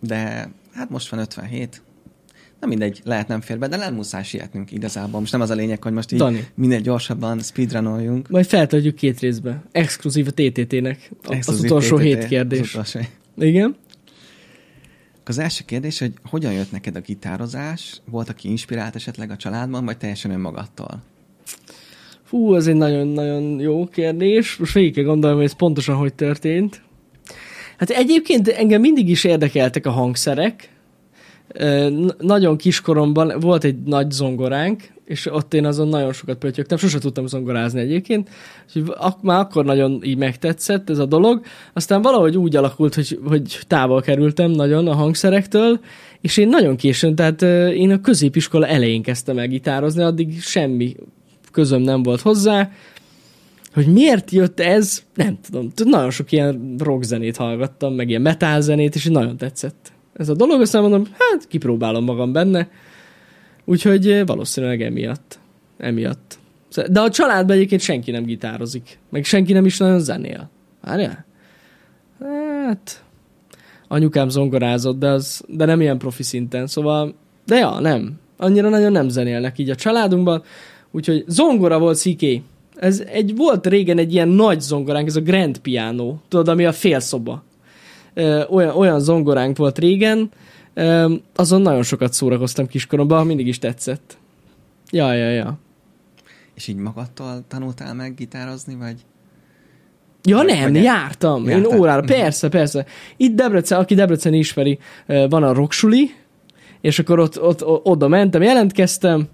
de hát most van 57. Na mindegy, lehet nem fér be, de nem muszáj sietnünk igazából. Most nem az a lényeg, hogy most így Dani. minél gyorsabban speedrunoljunk. Majd feltöltjük két részbe. Exkluzív a TTT-nek. Az utolsó TTT, hét kérdés. Az utolsó. Igen. Az első kérdés, hogy hogyan jött neked a gitározás? Volt, aki inspirált esetleg a családban, vagy teljesen önmagattól? Fú, ez egy nagyon-nagyon jó kérdés. Most végig kell gondolom, hogy ez pontosan hogy történt. Hát egyébként engem mindig is érdekeltek a hangszerek. Nagyon kiskoromban volt egy nagy zongoránk, és ott én azon nagyon sokat pötyögtem, sose tudtam zongorázni egyébként, úgyhogy ak- már akkor nagyon így megtetszett ez a dolog. Aztán valahogy úgy alakult, hogy, hogy távol kerültem nagyon a hangszerektől, és én nagyon későn, tehát én a középiskola elején kezdtem el gitározni, addig semmi közöm nem volt hozzá, hogy miért jött ez, nem tudom. Nagyon sok ilyen rockzenét hallgattam, meg ilyen metal zenét, és nagyon tetszett ez a dolog, aztán mondom, hát kipróbálom magam benne, Úgyhogy eh, valószínűleg emiatt. Emiatt. De a családban egyébként senki nem gitározik. Meg senki nem is nagyon zenél. Várjál? Hát... Anyukám zongorázott, de, az, de nem ilyen profi szinten, szóval... De ja, nem. Annyira nagyon nem zenélnek így a családunkban. Úgyhogy zongora volt CK. Ez egy, volt régen egy ilyen nagy zongoránk, ez a Grand Piano. Tudod, ami a félszoba. Olyan, olyan zongoránk volt régen, azon nagyon sokat szórakoztam kiskoromban, mindig is tetszett. Ja, ja, ja. És így magadtól tanultál meg gitározni, vagy? Ja nem, vagy jártam. Jártál? Én órára, persze, persze. Itt Debrecen, aki Debrecen ismeri, van a rocksuli, és akkor ott, ott, ott, oda mentem, jelentkeztem,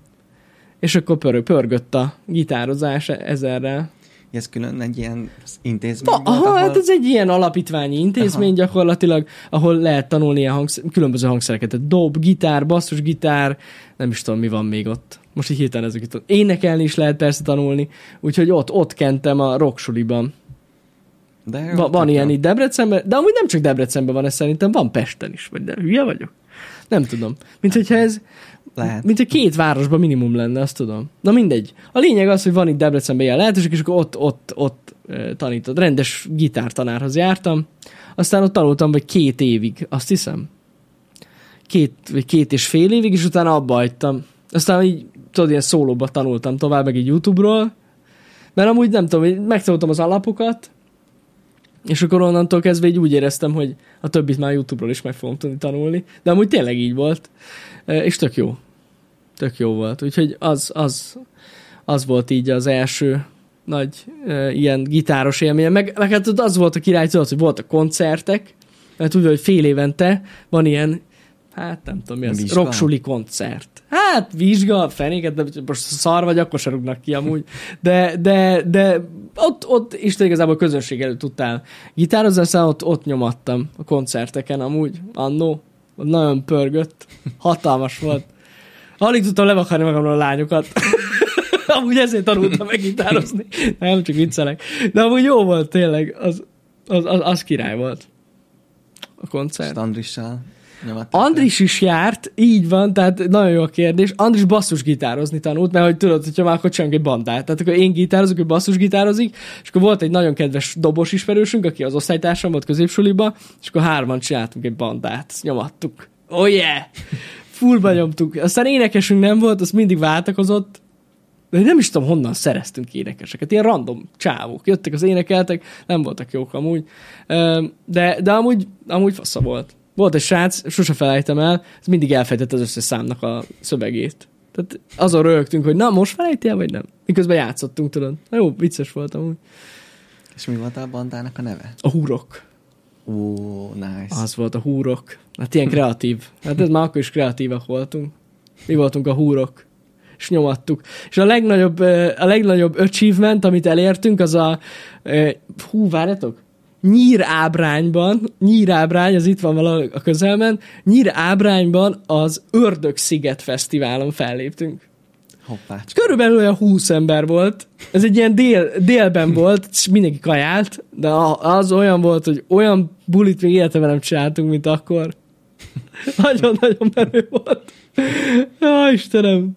és akkor pörög, pörgött a gitározás ezerrel ez külön egy ilyen intézmény volt, Aha, ahol... hát ez egy ilyen alapítványi intézmény Aha. gyakorlatilag, ahol lehet tanulni ilyen hangszer, különböző hangszereket. Dob, gitár, basszusgitár, nem is tudom, mi van még ott. Most így hirtelen ezek itt. Énekelni is lehet persze tanulni, úgyhogy ott, ott kentem a rocksuliban. De jó, Va, van ilyen itt Debrecenben, de amúgy nem csak Debrecenben van ez szerintem, van Pesten is, vagy de hülye vagyok. Nem tudom. Mint hogyha ez, lehet. Mint egy két városban minimum lenne, azt tudom. Na mindegy. A lényeg az, hogy van itt Debrecenben ilyen lehetőség, és akkor ott, ott, ott tanítod. Rendes gitártanárhoz jártam. Aztán ott tanultam, vagy két évig, azt hiszem. Két, vagy két és fél évig, és utána abba hagytam. Aztán így, tudod, ilyen szólóba tanultam tovább, meg egy YouTube-ról. Mert amúgy nem tudom, megtanultam az alapokat, és akkor onnantól kezdve így úgy éreztem, hogy a többit már YouTube-ról is meg fogom tudni tanulni. De amúgy tényleg így volt. És tök jó. Tök jó volt. Úgyhogy az, az, az volt így az első nagy ilyen gitáros élmény. Meg, meg hát az volt a király, tudod, hogy voltak koncertek, mert úgy, hogy fél évente van ilyen, hát nem tudom mi az, rocksuli koncert. Hát vizsga, fenéket, de most szar vagy, akkor se rúgnak ki amúgy. De, de, de ott, ott Isten igazából közönség előtt tudtál gitározni, aztán ott, ott nyomattam a koncerteken amúgy, annó. Nagyon pörgött. Hatalmas volt. Alig tudtam levakarni magamról a lányokat. amúgy ezért tanultam gitározni. Nem, csak viccelek. De amúgy jó volt tényleg. Az, az, az, az király volt. A koncert. Standrissal. Andris is járt, így van, tehát nagyon jó a kérdés. Andris basszus gitározni tanult, mert hogy tudod, hogyha már akkor csinálunk egy bandát. Tehát akkor én gitározok, ő basszus gitározik, és akkor volt egy nagyon kedves dobos ismerősünk, aki az osztálytársam volt középsuliba, és akkor hárman csináltunk egy bandát, nyomattuk. Oh yeah! fullba nyomtuk. Aztán énekesünk nem volt, az mindig váltakozott, de nem is tudom, honnan szereztünk énekeseket. Ilyen random csávók. Jöttek az énekeltek, nem voltak jók amúgy. De, de amúgy, amúgy fasza volt. Volt egy srác, sose felejtem el, ez mindig elfejtett az összes számnak a szövegét. Tehát azon rögtünk, hogy na, most felejti el, vagy nem? Miközben játszottunk, tudod. Na jó, vicces volt amúgy. És mi volt a bandának a neve? A húrok. Ó, oh, nice. Az volt a húrok. Hát ilyen kreatív. Hát ez már akkor is kreatívak voltunk. Mi voltunk a húrok. És nyomattuk. És a legnagyobb, a legnagyobb achievement, amit elértünk, az a... Hú, várjatok? Nyír ábrányban, Nyír ábrány, az itt van valahol a közelben, Nyír ábrányban az Ördög Sziget Fesztiválon felléptünk. Hoppácska. Körülbelül olyan 20 ember volt. Ez egy ilyen dél, délben volt, és mindenki kajált, de az olyan volt, hogy olyan bulit még életemben nem csináltunk, mint akkor. Nagyon-nagyon menő volt. Ja, Istenem.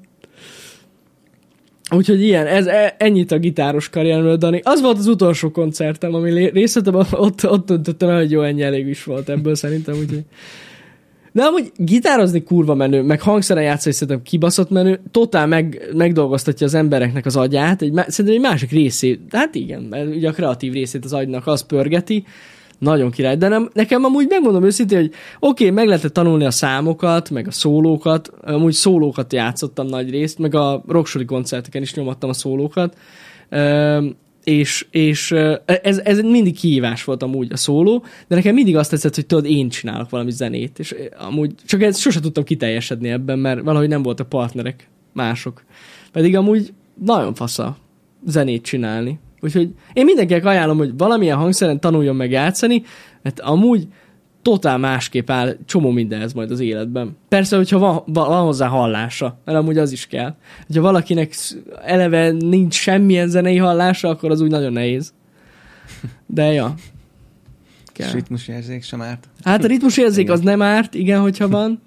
Úgyhogy ilyen, ez e, ennyit a gitáros karrieremről, Dani. Az volt az utolsó koncertem, ami részletem, ott, ott döntöttem el, hogy jó, ennyi elég is volt ebből szerintem, úgyhogy de amúgy gitározni kurva menő, meg hangszeren játszani szerintem kibaszott menő, totál meg, megdolgoztatja az embereknek az agyát, egy, szerintem egy másik részét, hát igen, ugye a kreatív részét az agynak az pörgeti, nagyon király. De nem, nekem amúgy megmondom őszintén, hogy oké, okay, meg lehetett tanulni a számokat, meg a szólókat, amúgy szólókat játszottam nagy részt, meg a rocksori koncerteken is nyomattam a szólókat, és, és ez, ez mindig kihívás volt amúgy a szóló, de nekem mindig azt tetszett, hogy tudod, én csinálok valami zenét, és amúgy csak ezt sose tudtam kiteljesedni ebben, mert valahogy nem voltak partnerek mások. Pedig amúgy nagyon fasza zenét csinálni. Úgyhogy én mindenkinek ajánlom, hogy valamilyen hangszeren tanuljon meg játszani, mert amúgy totál másképp áll csomó mindenhez majd az életben. Persze, hogyha van, van hozzá hallása, mert amúgy az is kell. Ha valakinek eleve nincs semmilyen zenei hallása, akkor az úgy nagyon nehéz. De ja. Kell. És ritmusérzék sem árt. Hát a ritmusérzék az nem árt, igen, hogyha van.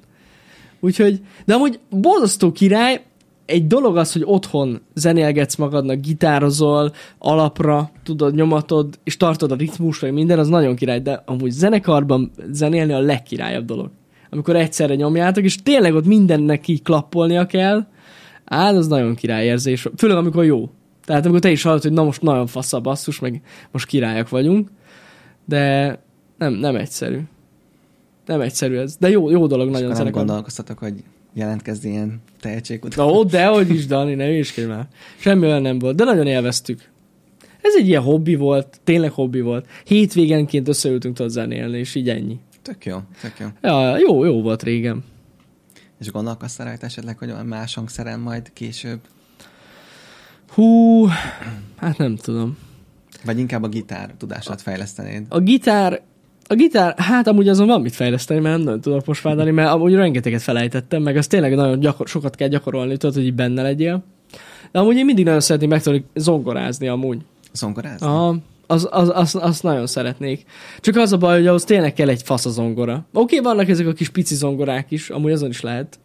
Úgyhogy, de amúgy borzasztó király, egy dolog az, hogy otthon zenélgetsz magadnak, gitározol, alapra tudod, nyomatod, és tartod a ritmus, vagy minden, az nagyon király, de amúgy zenekarban zenélni a legkirályabb dolog. Amikor egyszerre nyomjátok, és tényleg ott mindennek így klappolnia kell, á, az nagyon király érzés, főleg amikor jó. Tehát amikor te is hallod, hogy na most nagyon fasz a basszus, meg most királyak vagyunk, de nem, nem egyszerű. Nem egyszerű ez, de jó, jó dolog és nagyon zenekarban. gondolkoztatok, hogy jelentkezni ilyen tehetségkutató. Na, ó, dehogy is, Dani, ne is már. Semmi olyan nem volt, de nagyon élveztük. Ez egy ilyen hobbi volt, tényleg hobbi volt. Hétvégenként összeültünk tudod zenélni, és így ennyi. Tök jó, tök jó. Ja, jó, jó volt régen. És gondolkoztál rajta esetleg, hogy olyan más hangszeren majd később? Hú, hát nem tudom. Vagy inkább a gitár tudását fejlesztenéd? A gitár, a gitár, hát amúgy azon van mit fejleszteni, mert nem tudok most fádani, mert amúgy rengeteget felejtettem, meg az tényleg nagyon gyakor- sokat kell gyakorolni, tudod, hogy így benne legyél. De amúgy én mindig nagyon szeretném megtanulni zongorázni amúgy. Zongorázni? Aha, az, az, az, azt nagyon szeretnék. Csak az a baj, hogy ahhoz tényleg kell egy fasz a zongora. Oké, okay, vannak ezek a kis pici zongorák is, amúgy azon is lehet.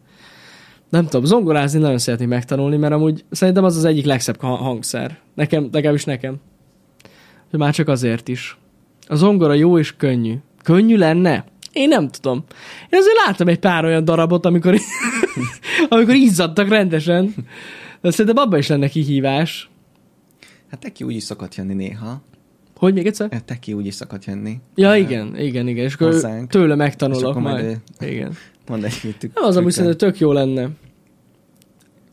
Nem tudom, zongorázni nagyon szeretném megtanulni, mert amúgy szerintem az az egyik legszebb hangszer. Nekem, legalábbis nekem. Már csak azért is. A zongora jó és könnyű. Könnyű lenne? Én nem tudom. Én azért láttam egy pár olyan darabot, amikor, amikor izzadtak rendesen. De szerintem abban is lenne kihívás. Hát teki úgy is szokott jönni néha. Hogy még egyszer? Hát teki úgy is szokott jönni. Ja, igen, igen, igen. És akkor hozzánk. tőle megtanulok majd. majd. Igen. Mondd egy mit. Nem az, amit szerintem tök jó lenne.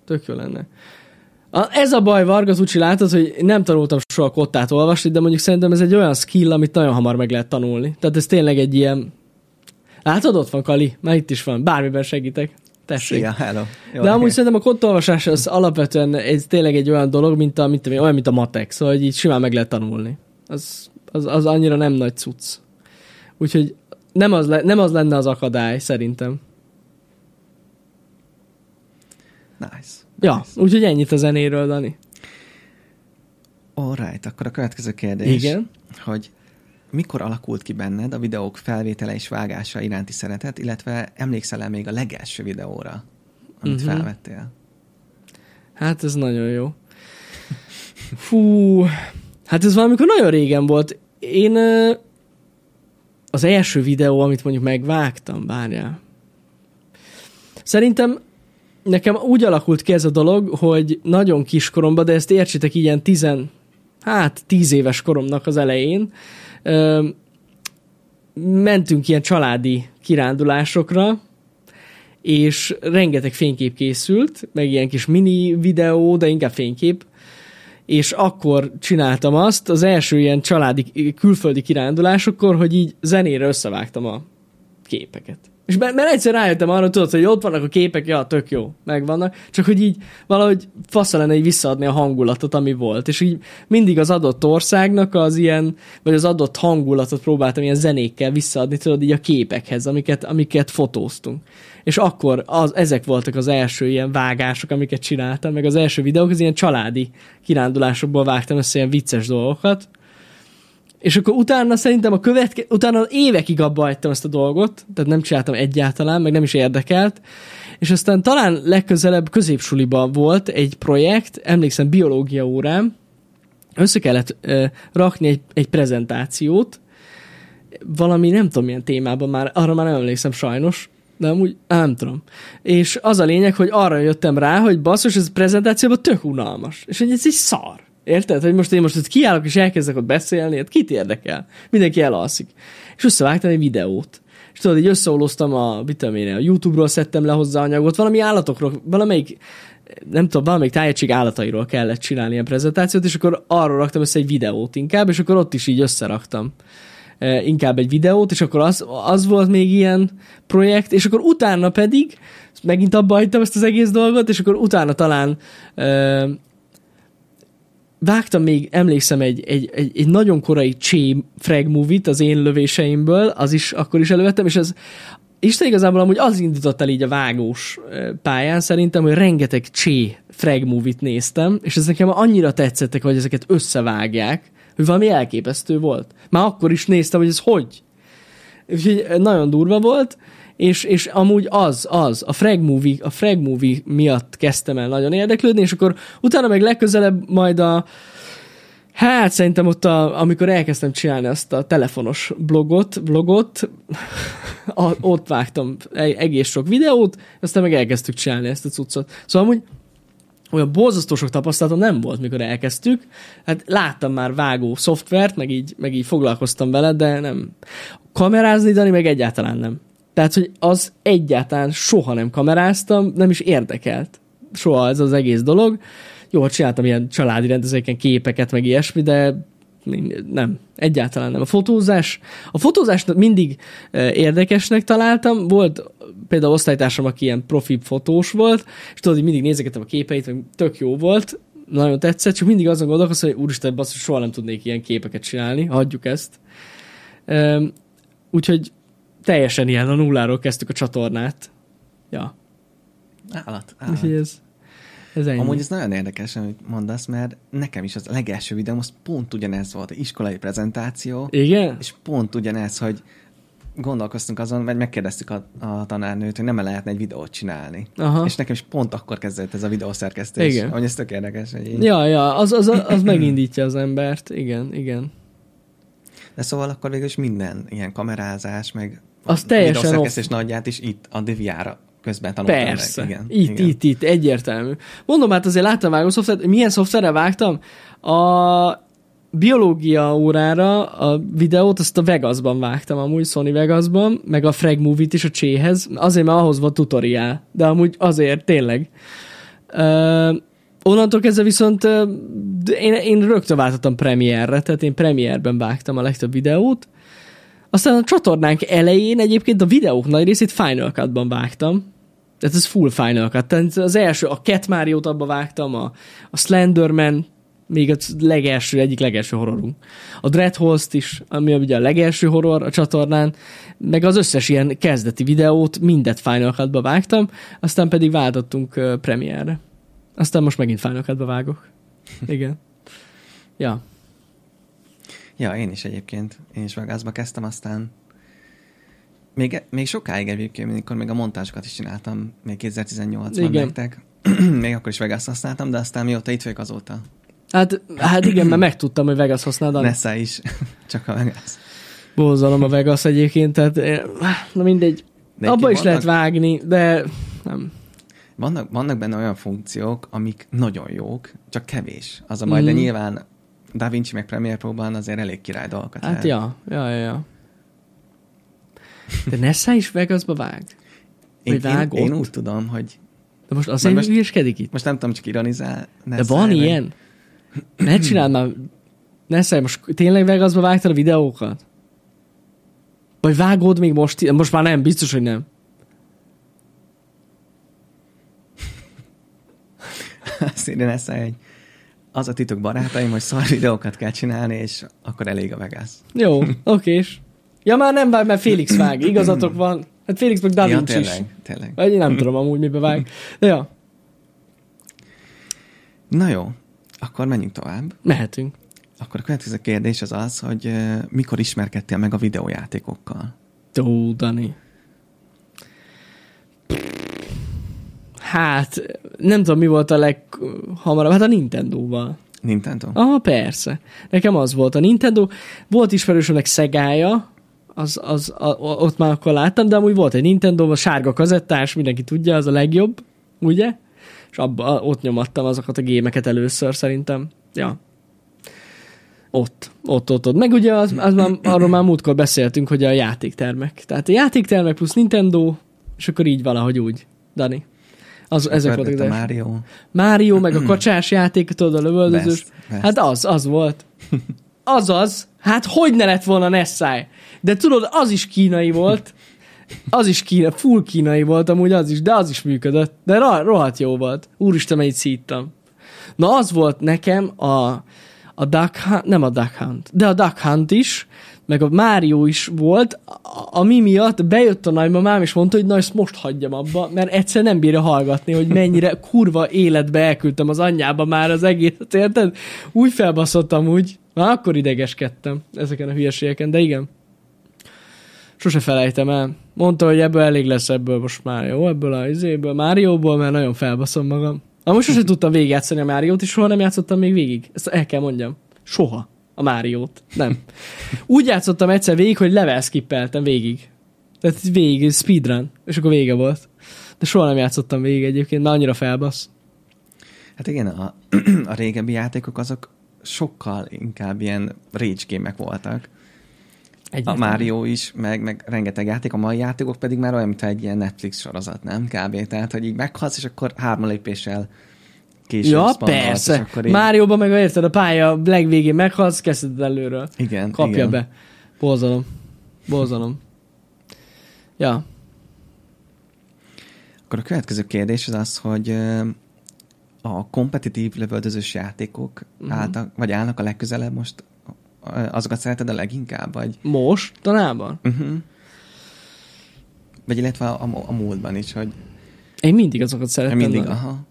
Tök jó lenne. A, ez a baj, Vargas Ucsi, látod, hogy nem tanultam soha kottát olvasni, de mondjuk szerintem ez egy olyan skill, amit nagyon hamar meg lehet tanulni. Tehát ez tényleg egy ilyen... Látod, ott van Kali, már itt is van, bármiben segítek. Tessék. Szia, hello. Jó, de amúgy szerintem a kottolvasás az alapvetően ez tényleg egy olyan dolog, mint a, mint a, olyan, mint a matek, szóval hogy így simán meg lehet tanulni. Az, az, az annyira nem nagy cucc. Úgyhogy nem az, le, nem az lenne az akadály, szerintem. Nice. Ja, úgyhogy ennyit a zenéről, Dani. Alright, akkor a következő kérdés. Igen. Hogy mikor alakult ki benned a videók felvétele és vágása iránti szeretet, illetve emlékszel-e még a legelső videóra, amit uh-huh. felvettél? Hát ez nagyon jó. Fú, hát ez valamikor nagyon régen volt. Én az első videó, amit mondjuk megvágtam, várjál. Szerintem nekem úgy alakult ki ez a dolog, hogy nagyon kiskoromban, de ezt értsétek ilyen tizen, hát tíz éves koromnak az elején, ö, mentünk ilyen családi kirándulásokra, és rengeteg fénykép készült, meg ilyen kis mini videó, de inkább fénykép, és akkor csináltam azt az első ilyen családi külföldi kirándulásokkor, hogy így zenére összevágtam a képeket. És mert, mert egyszer rájöttem arra, tudod, hogy ott vannak a képek, ja, tök jó, megvannak, csak hogy így valahogy fasza lenne így visszaadni a hangulatot, ami volt. És így mindig az adott országnak az ilyen, vagy az adott hangulatot próbáltam ilyen zenékkel visszaadni, tudod, így a képekhez, amiket, amiket fotóztunk. És akkor az, ezek voltak az első ilyen vágások, amiket csináltam, meg az első videók, az ilyen családi kirándulásokból vágtam össze ilyen vicces dolgokat, és akkor utána szerintem a követke, utána évekig abba hagytam ezt a dolgot, tehát nem csináltam egyáltalán, meg nem is érdekelt, és aztán talán legközelebb középsuliban volt egy projekt, emlékszem biológia órám, össze kellett ö, rakni egy, egy prezentációt, valami nem tudom milyen témában már, arra már nem emlékszem sajnos, de amúgy nem tudom. És az a lényeg, hogy arra jöttem rá, hogy basszus, ez a prezentációban tök unalmas. És hogy ez egy szar. Érted? Hogy most én most ott kiállok és elkezdek ott beszélni, hát kit érdekel? Mindenki elalszik. És összevágtam egy videót. És tudod, így összeolóztam a, mit a YouTube-ról szedtem le hozzá anyagot, valami állatokról, valamelyik nem tudom, valamelyik tájegység állatairól kellett csinálni ilyen prezentációt, és akkor arról raktam össze egy videót inkább, és akkor ott is így összeraktam e, inkább egy videót, és akkor az, az volt még ilyen projekt, és akkor utána pedig megint abba hagytam ezt az egész dolgot, és akkor utána talán e, vágtam még, emlékszem, egy, egy, egy, egy nagyon korai Csé frag movie az én lövéseimből, az is akkor is elővettem, és ez Isten igazából amúgy az indított el így a vágós pályán szerintem, hogy rengeteg Csé frag movie-t néztem, és ez nekem annyira tetszettek, hogy ezeket összevágják, hogy valami elképesztő volt. Már akkor is néztem, hogy ez hogy. Úgyhogy nagyon durva volt, és, és amúgy az, az, a Frag Movie, a Frag Movie miatt kezdtem el nagyon érdeklődni, és akkor utána meg legközelebb majd a, Hát szerintem ott, a, amikor elkezdtem csinálni azt a telefonos blogot, blogot a, ott vágtam egész sok videót, aztán meg elkezdtük csinálni ezt a cuccot. Szóval amúgy olyan borzasztó sok tapasztalatom nem volt, mikor elkezdtük. Hát láttam már vágó szoftvert, meg így, meg így foglalkoztam vele, de nem. Kamerázni, Dani, meg egyáltalán nem. Tehát, hogy az egyáltalán soha nem kameráztam, nem is érdekelt. Soha ez az egész dolog. Jó, csináltam ilyen családi rendezőken képeket, meg ilyesmi, de nem, egyáltalán nem. A fotózás, a fotózást mindig eh, érdekesnek találtam, volt például osztálytársam, aki ilyen profi fotós volt, és tudod, hogy mindig nézegettem a képeit, meg tök jó volt, nagyon tetszett, csak mindig azon gondolkoztam, hogy úristen, basszus, soha nem tudnék ilyen képeket csinálni, hagyjuk ezt. Úgyhogy teljesen ilyen, a nulláról kezdtük a csatornát. Ja. Állat, állat. ez, ez ennyi. Amúgy ez nagyon érdekes, amit mondasz, mert nekem is az legelső videóm, az pont ugyanez volt, iskolai prezentáció. Igen? És pont ugyanez, hogy gondolkoztunk azon, vagy megkérdeztük a, a tanárnőt, hogy nem -e lehetne egy videót csinálni. Aha. És nekem is pont akkor kezdett ez a videószerkesztés. Igen. Hogy ez tök érdekes. Hogy így... Ja, ja, az, az, az megindítja az embert. Igen, igen. De szóval akkor végül is minden ilyen kamerázás, meg az teljesen off. nagyját is itt a Diviára közben tanultam Persze. Meg. Igen. Itt, igen. itt, itt, egyértelmű. Mondom, hát azért láttam vágó szoftvert, milyen szoftverre vágtam? A biológia órára a videót, azt a Vegasban vágtam amúgy, Sony Vegasban, meg a Frag Movie-t is a cséhez, azért, mert ahhoz van tutoriál, de amúgy azért, tényleg. Uh, onnantól kezdve viszont uh, én, én rögtön váltottam Premiere-re, tehát én Premiere-ben vágtam a legtöbb videót, aztán a csatornánk elején egyébként a videók nagy részét Final Cut-ban vágtam. Tehát ez full Final Cut. Tehát az első, a Cat Mario-t abba vágtam, a, a Slenderman, még a legelső, egyik legelső horrorunk. A Dreadholst is, ami ugye a legelső horror a csatornán, meg az összes ilyen kezdeti videót mindet Final Cut-ba vágtam, aztán pedig váltottunk Premiere-re. Aztán most megint Final Cut-ba vágok. Igen. Ja. Ja, én is egyébként. Én is Vegasba kezdtem, aztán még, még sokáig egyébként, amikor még a montázsokat is csináltam, még 2018-ban nektek. még akkor is Vegas használtam, de aztán mióta itt vagyok azóta. Hát, hát igen, mert megtudtam, hogy Vegas használod. Nessa is, csak a Vegas. Bózalom a Vegas egyébként, tehát na mindegy. De Abba is vannak? lehet vágni, de nem. Vannak, vannak benne olyan funkciók, amik nagyon jók, csak kevés. Az a majd, mm. de Mhm. nyilván Da Vinci meg Premiere Pro-ban azért elég király dolgokat Hát lehet. ja, ja, ja, ja. De Nessa is Vegasba vág? én, vagy én, én, úgy tudom, hogy De most azért most- hülyeskedik itt? most nem tudom, csak ironizál. De van ilyen? Ne csináld már. Nessa, most tényleg Vegasba vágtad a videókat? Vagy vágod még most? Most már nem, biztos, hogy nem. Lesz egy az a titok barátaim, hogy szar videókat kell csinálni, és akkor elég a Vegas. Jó, okés. Ja már nem vág, mert Félix vág. Igazatok van. Hát Félix meg Da ja, Vinci is. tényleg, tényleg. Vagy én nem tudom amúgy mibe vág. De ja, Na jó, akkor menjünk tovább. mehetünk. Akkor a következő kérdés az az, hogy uh, mikor ismerkedtél meg a videójátékokkal? Ó, Dani. Hát, nem tudom, mi volt a leghamarabb. Hát a Nintendo-val. Nintendo? Ah, persze. Nekem az volt a Nintendo. Volt ismerősömnek Szegája, az, az, a, ott már akkor láttam, de amúgy volt egy Nintendo, a sárga kazettás, mindenki tudja, az a legjobb, ugye? És abba, ott nyomattam azokat a gémeket először szerintem. Ja. Ott, ott, ott, ott. Meg ugye az, az már, arról már múltkor beszéltünk, hogy a játéktermek. Tehát a játéktermek plusz Nintendo, és akkor így valahogy úgy. Dani. Az, ezek Akkor voltak. a Mario. Mario, meg a kacsás játék, tudod, a lövöldözős. Hát az, az volt. Azaz, hát hogy ne lett volna Nessai? De tudod, az is kínai volt. Az is kína, full kínai volt amúgy az is, de az is működött. De ro- rohadt jó volt. Úristen, mennyit szíttam. Na az volt nekem a, a Duck Hunt, nem a Duck Hunt, de a Duck Hunt is, meg a Mario is volt, ami miatt bejött a nagymamám, és mondta, hogy na ezt most hagyjam abba, mert egyszer nem bírja hallgatni, hogy mennyire kurva életbe elküldtem az anyjába már az egészet, érted? Úgy felbaszottam úgy, már akkor idegeskedtem ezeken a hülyeségeken, de igen. Sose felejtem el. Mondta, hogy ebből elég lesz ebből most már, jó? Ebből a izéből, Márióból, mert nagyon felbaszom magam. Amúgy sose tudtam végigjátszani a Máriót, és soha nem játszottam még végig. Ezt el kell mondjam. Soha. A Máriót. Nem. Úgy játszottam egyszer végig, hogy level skippeltem végig. Tehát végig, speedrun. És akkor vége volt. De soha nem játszottam végig egyébként, mert annyira felbasz. Hát igen, a, a régebbi játékok azok sokkal inkább ilyen rage gémek voltak. A Egyértelmű. Mario is, meg, meg rengeteg játék, a mai játékok pedig már olyan, mint egy ilyen Netflix sorozat, nem? Kb. Tehát, hogy így meghalsz, és akkor három lépéssel később Ja, persze. Akkor így... Márióban meg érted, a pálya legvégén meghalsz, kezded előről. Igen, Kapja igen. be. Borzalom. Borzalom. Ja. Akkor a következő kérdés az az, hogy a kompetitív lövöldözős játékok Mhm. uh-huh. álltak, vagy állnak a legközelebb most, azokat szereted a leginkább, vagy, Most? Tanában? uh-huh. vagy illetve a, a, a múltban is, hogy Én mindig azokat szerettem. mindig, aha,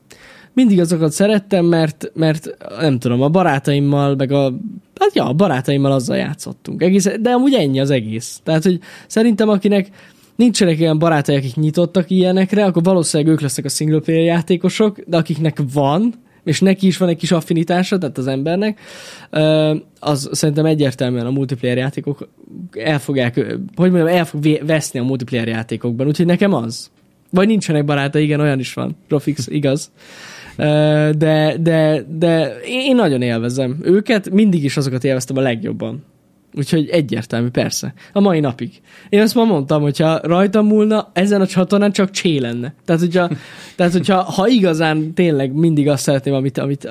mindig azokat szerettem, mert, mert nem tudom, a barátaimmal, meg a hát ja, a barátaimmal azzal játszottunk. Egész, de amúgy ennyi az egész. Tehát, hogy szerintem akinek nincsenek olyan barátai, akik nyitottak ilyenekre, akkor valószínűleg ők lesznek a single player játékosok, de akiknek van, és neki is van egy kis affinitása, tehát az embernek, az szerintem egyértelműen a multiplayer játékok el fogják, hogy mondjam, el fog veszni a multiplayer játékokban, úgyhogy nekem az. Vagy nincsenek barátai, igen, olyan is van. Rofix, igaz. De, de, de én nagyon élvezem őket, mindig is azokat élveztem a legjobban. Úgyhogy egyértelmű, persze. A mai napig. Én azt ma mondtam, hogyha rajtam múlna, ezen a csatornán csak csé lenne. Tehát, hogyha, tehát, hogyha ha igazán tényleg mindig azt szeretném, amit, amit,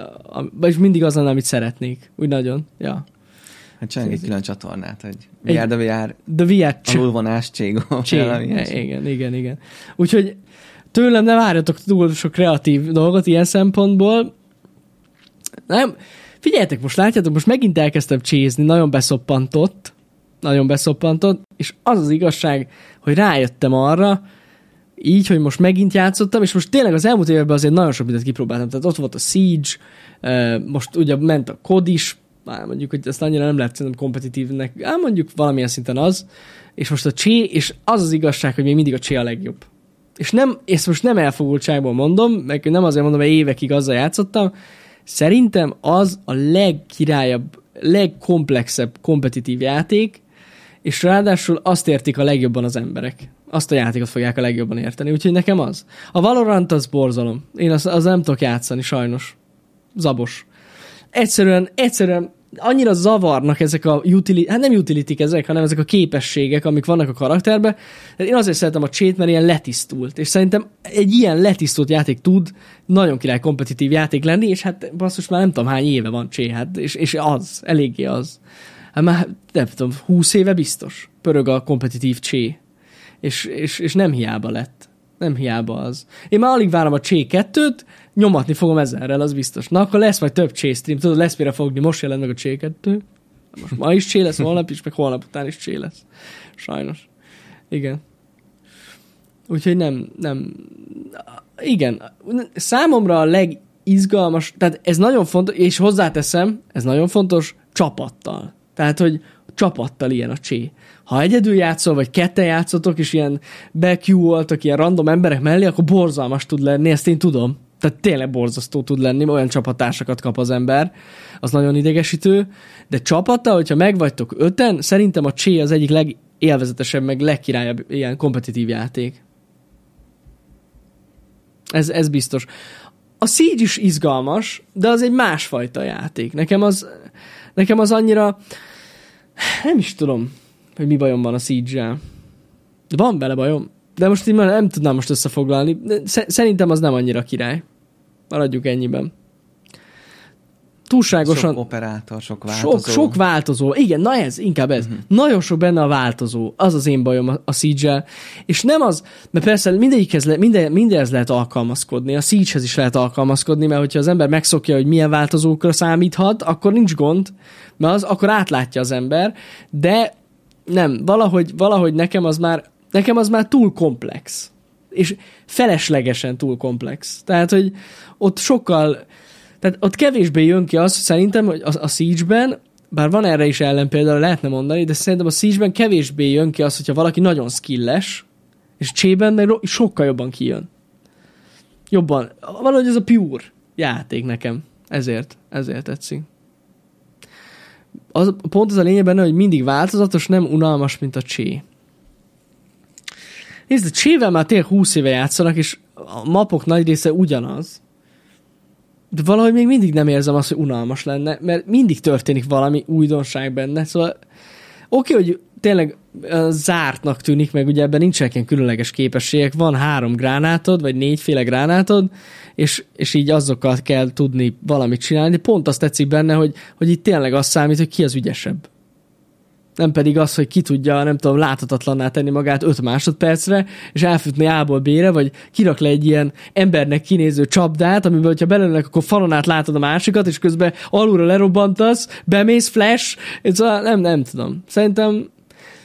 vagy mindig az lenne, amit szeretnék. Úgy nagyon. Ja. hát csináljunk egy külön csatornát, hogy VR, de VR, De VR alulvonás, cségó, igen, igen, igen. Úgyhogy tőlem ne várjatok túl sok kreatív dolgot ilyen szempontból. Nem, figyeljetek, most látjátok, most megint elkezdtem csézni, nagyon beszoppantott, nagyon beszoppantott, és az az igazság, hogy rájöttem arra, így, hogy most megint játszottam, és most tényleg az elmúlt években azért nagyon sok mindent kipróbáltam. Tehát ott volt a Siege, most ugye ment a COD is, mondjuk, hogy ezt annyira nem lehet szerintem kompetitívnek, ám mondjuk valamilyen szinten az, és most a Csé, és az az igazság, hogy még mindig a Csé a legjobb. És nem, ezt most nem elfogultságból mondom, meg nem azért mondom, hogy évekig azzal játszottam, szerintem az a legkirályabb, legkomplexebb kompetitív játék, és ráadásul azt értik a legjobban az emberek. Azt a játékot fogják a legjobban érteni, úgyhogy nekem az. A Valorant az borzalom. Én az, az nem tudok játszani, sajnos. Zabos. Egyszerűen, egyszerűen annyira zavarnak ezek a utility, hát nem utility ezek, hanem ezek a képességek, amik vannak a karakterben. Én azért szeretem a csét, mert ilyen letisztult, és szerintem egy ilyen letisztult játék tud nagyon király kompetitív játék lenni, és hát basszus már nem tudom hány éve van csé, hát, és, és az, eléggé az. Hát már nem tudom, húsz éve biztos pörög a kompetitív csé, és, és, és nem hiába lett. Nem hiába az. Én már alig várom a Csé 2-t, nyomatni fogom ezerrel, az biztos. Na, akkor lesz majd több Csé stream, tudod, lesz mire fogni, most jelent meg a Csé 2. Most ma is Csé lesz, holnap is, meg holnap után is Csé lesz. Sajnos. Igen. Úgyhogy nem, nem, igen, számomra a legizgalmas, tehát ez nagyon fontos, és hozzáteszem, ez nagyon fontos, csapattal. Tehát, hogy csapattal ilyen a csé. Ha egyedül játszol, vagy kette játszotok, és ilyen bekiúoltak ilyen random emberek mellé, akkor borzalmas tud lenni, ezt én tudom. Tehát tényleg borzasztó tud lenni, olyan csapattársakat kap az ember, az nagyon idegesítő, de csapattal, hogyha megvagytok öten, szerintem a Csé az egyik legélvezetesebb, meg legkirályabb ilyen kompetitív játék. Ez, ez biztos. A Siege is izgalmas, de az egy másfajta játék. Nekem az, nekem az annyira, nem is tudom, hogy mi bajom van a Siege-el. Van bele bajom. De most így már nem tudnám most összefoglalni. Szerintem az nem annyira király. Maradjuk ennyiben. Túlságosan... Sok operátor, sok változó. Sok, sok változó. Igen, na ez, inkább ez. Uh-huh. Nagyon sok benne a változó. Az az én bajom a, a siege És nem az, mert persze mindegyikhez le, minden, mindenhez lehet alkalmazkodni. A Siege-hez is lehet alkalmazkodni, mert hogyha az ember megszokja, hogy milyen változókra számíthat, akkor nincs gond, mert az akkor átlátja az ember, de nem, valahogy, valahogy nekem az már nekem az már túl komplex. És feleslegesen túl komplex. Tehát, hogy ott sokkal, tehát ott kevésbé jön ki az, szerintem, hogy a, a Siege-ben, bár van erre is ellen például, lehetne mondani, de szerintem a Siege-ben kevésbé jön ki az, hogyha valaki nagyon skilles, és csében meg sokkal jobban kijön. Jobban. Valahogy ez a pure játék nekem. Ezért, ezért tetszik. Az, pont az a lényeg benne, hogy mindig változatos, nem unalmas, mint a csé. Nézd, csével már tényleg 20 éve játszanak, és a mapok nagy része ugyanaz. De valahogy még mindig nem érzem azt, hogy unalmas lenne, mert mindig történik valami újdonság benne. Szóval oké, okay, hogy tényleg zártnak tűnik, meg ugye ebben nincsenek ilyen különleges képességek, van három gránátod, vagy négyféle gránátod, és, és így azokkal kell tudni valamit csinálni, de pont azt tetszik benne, hogy, hogy itt tényleg az számít, hogy ki az ügyesebb nem pedig az, hogy ki tudja, nem tudom, láthatatlanná tenni magát 5 másodpercre, és elfutni A-ból B-re, vagy kirak le egy ilyen embernek kinéző csapdát, amiben, hogyha belőlek, akkor falon át látod a másikat, és közben alulra lerobbantasz, bemész, flash, szóval nem, nem tudom. Szerintem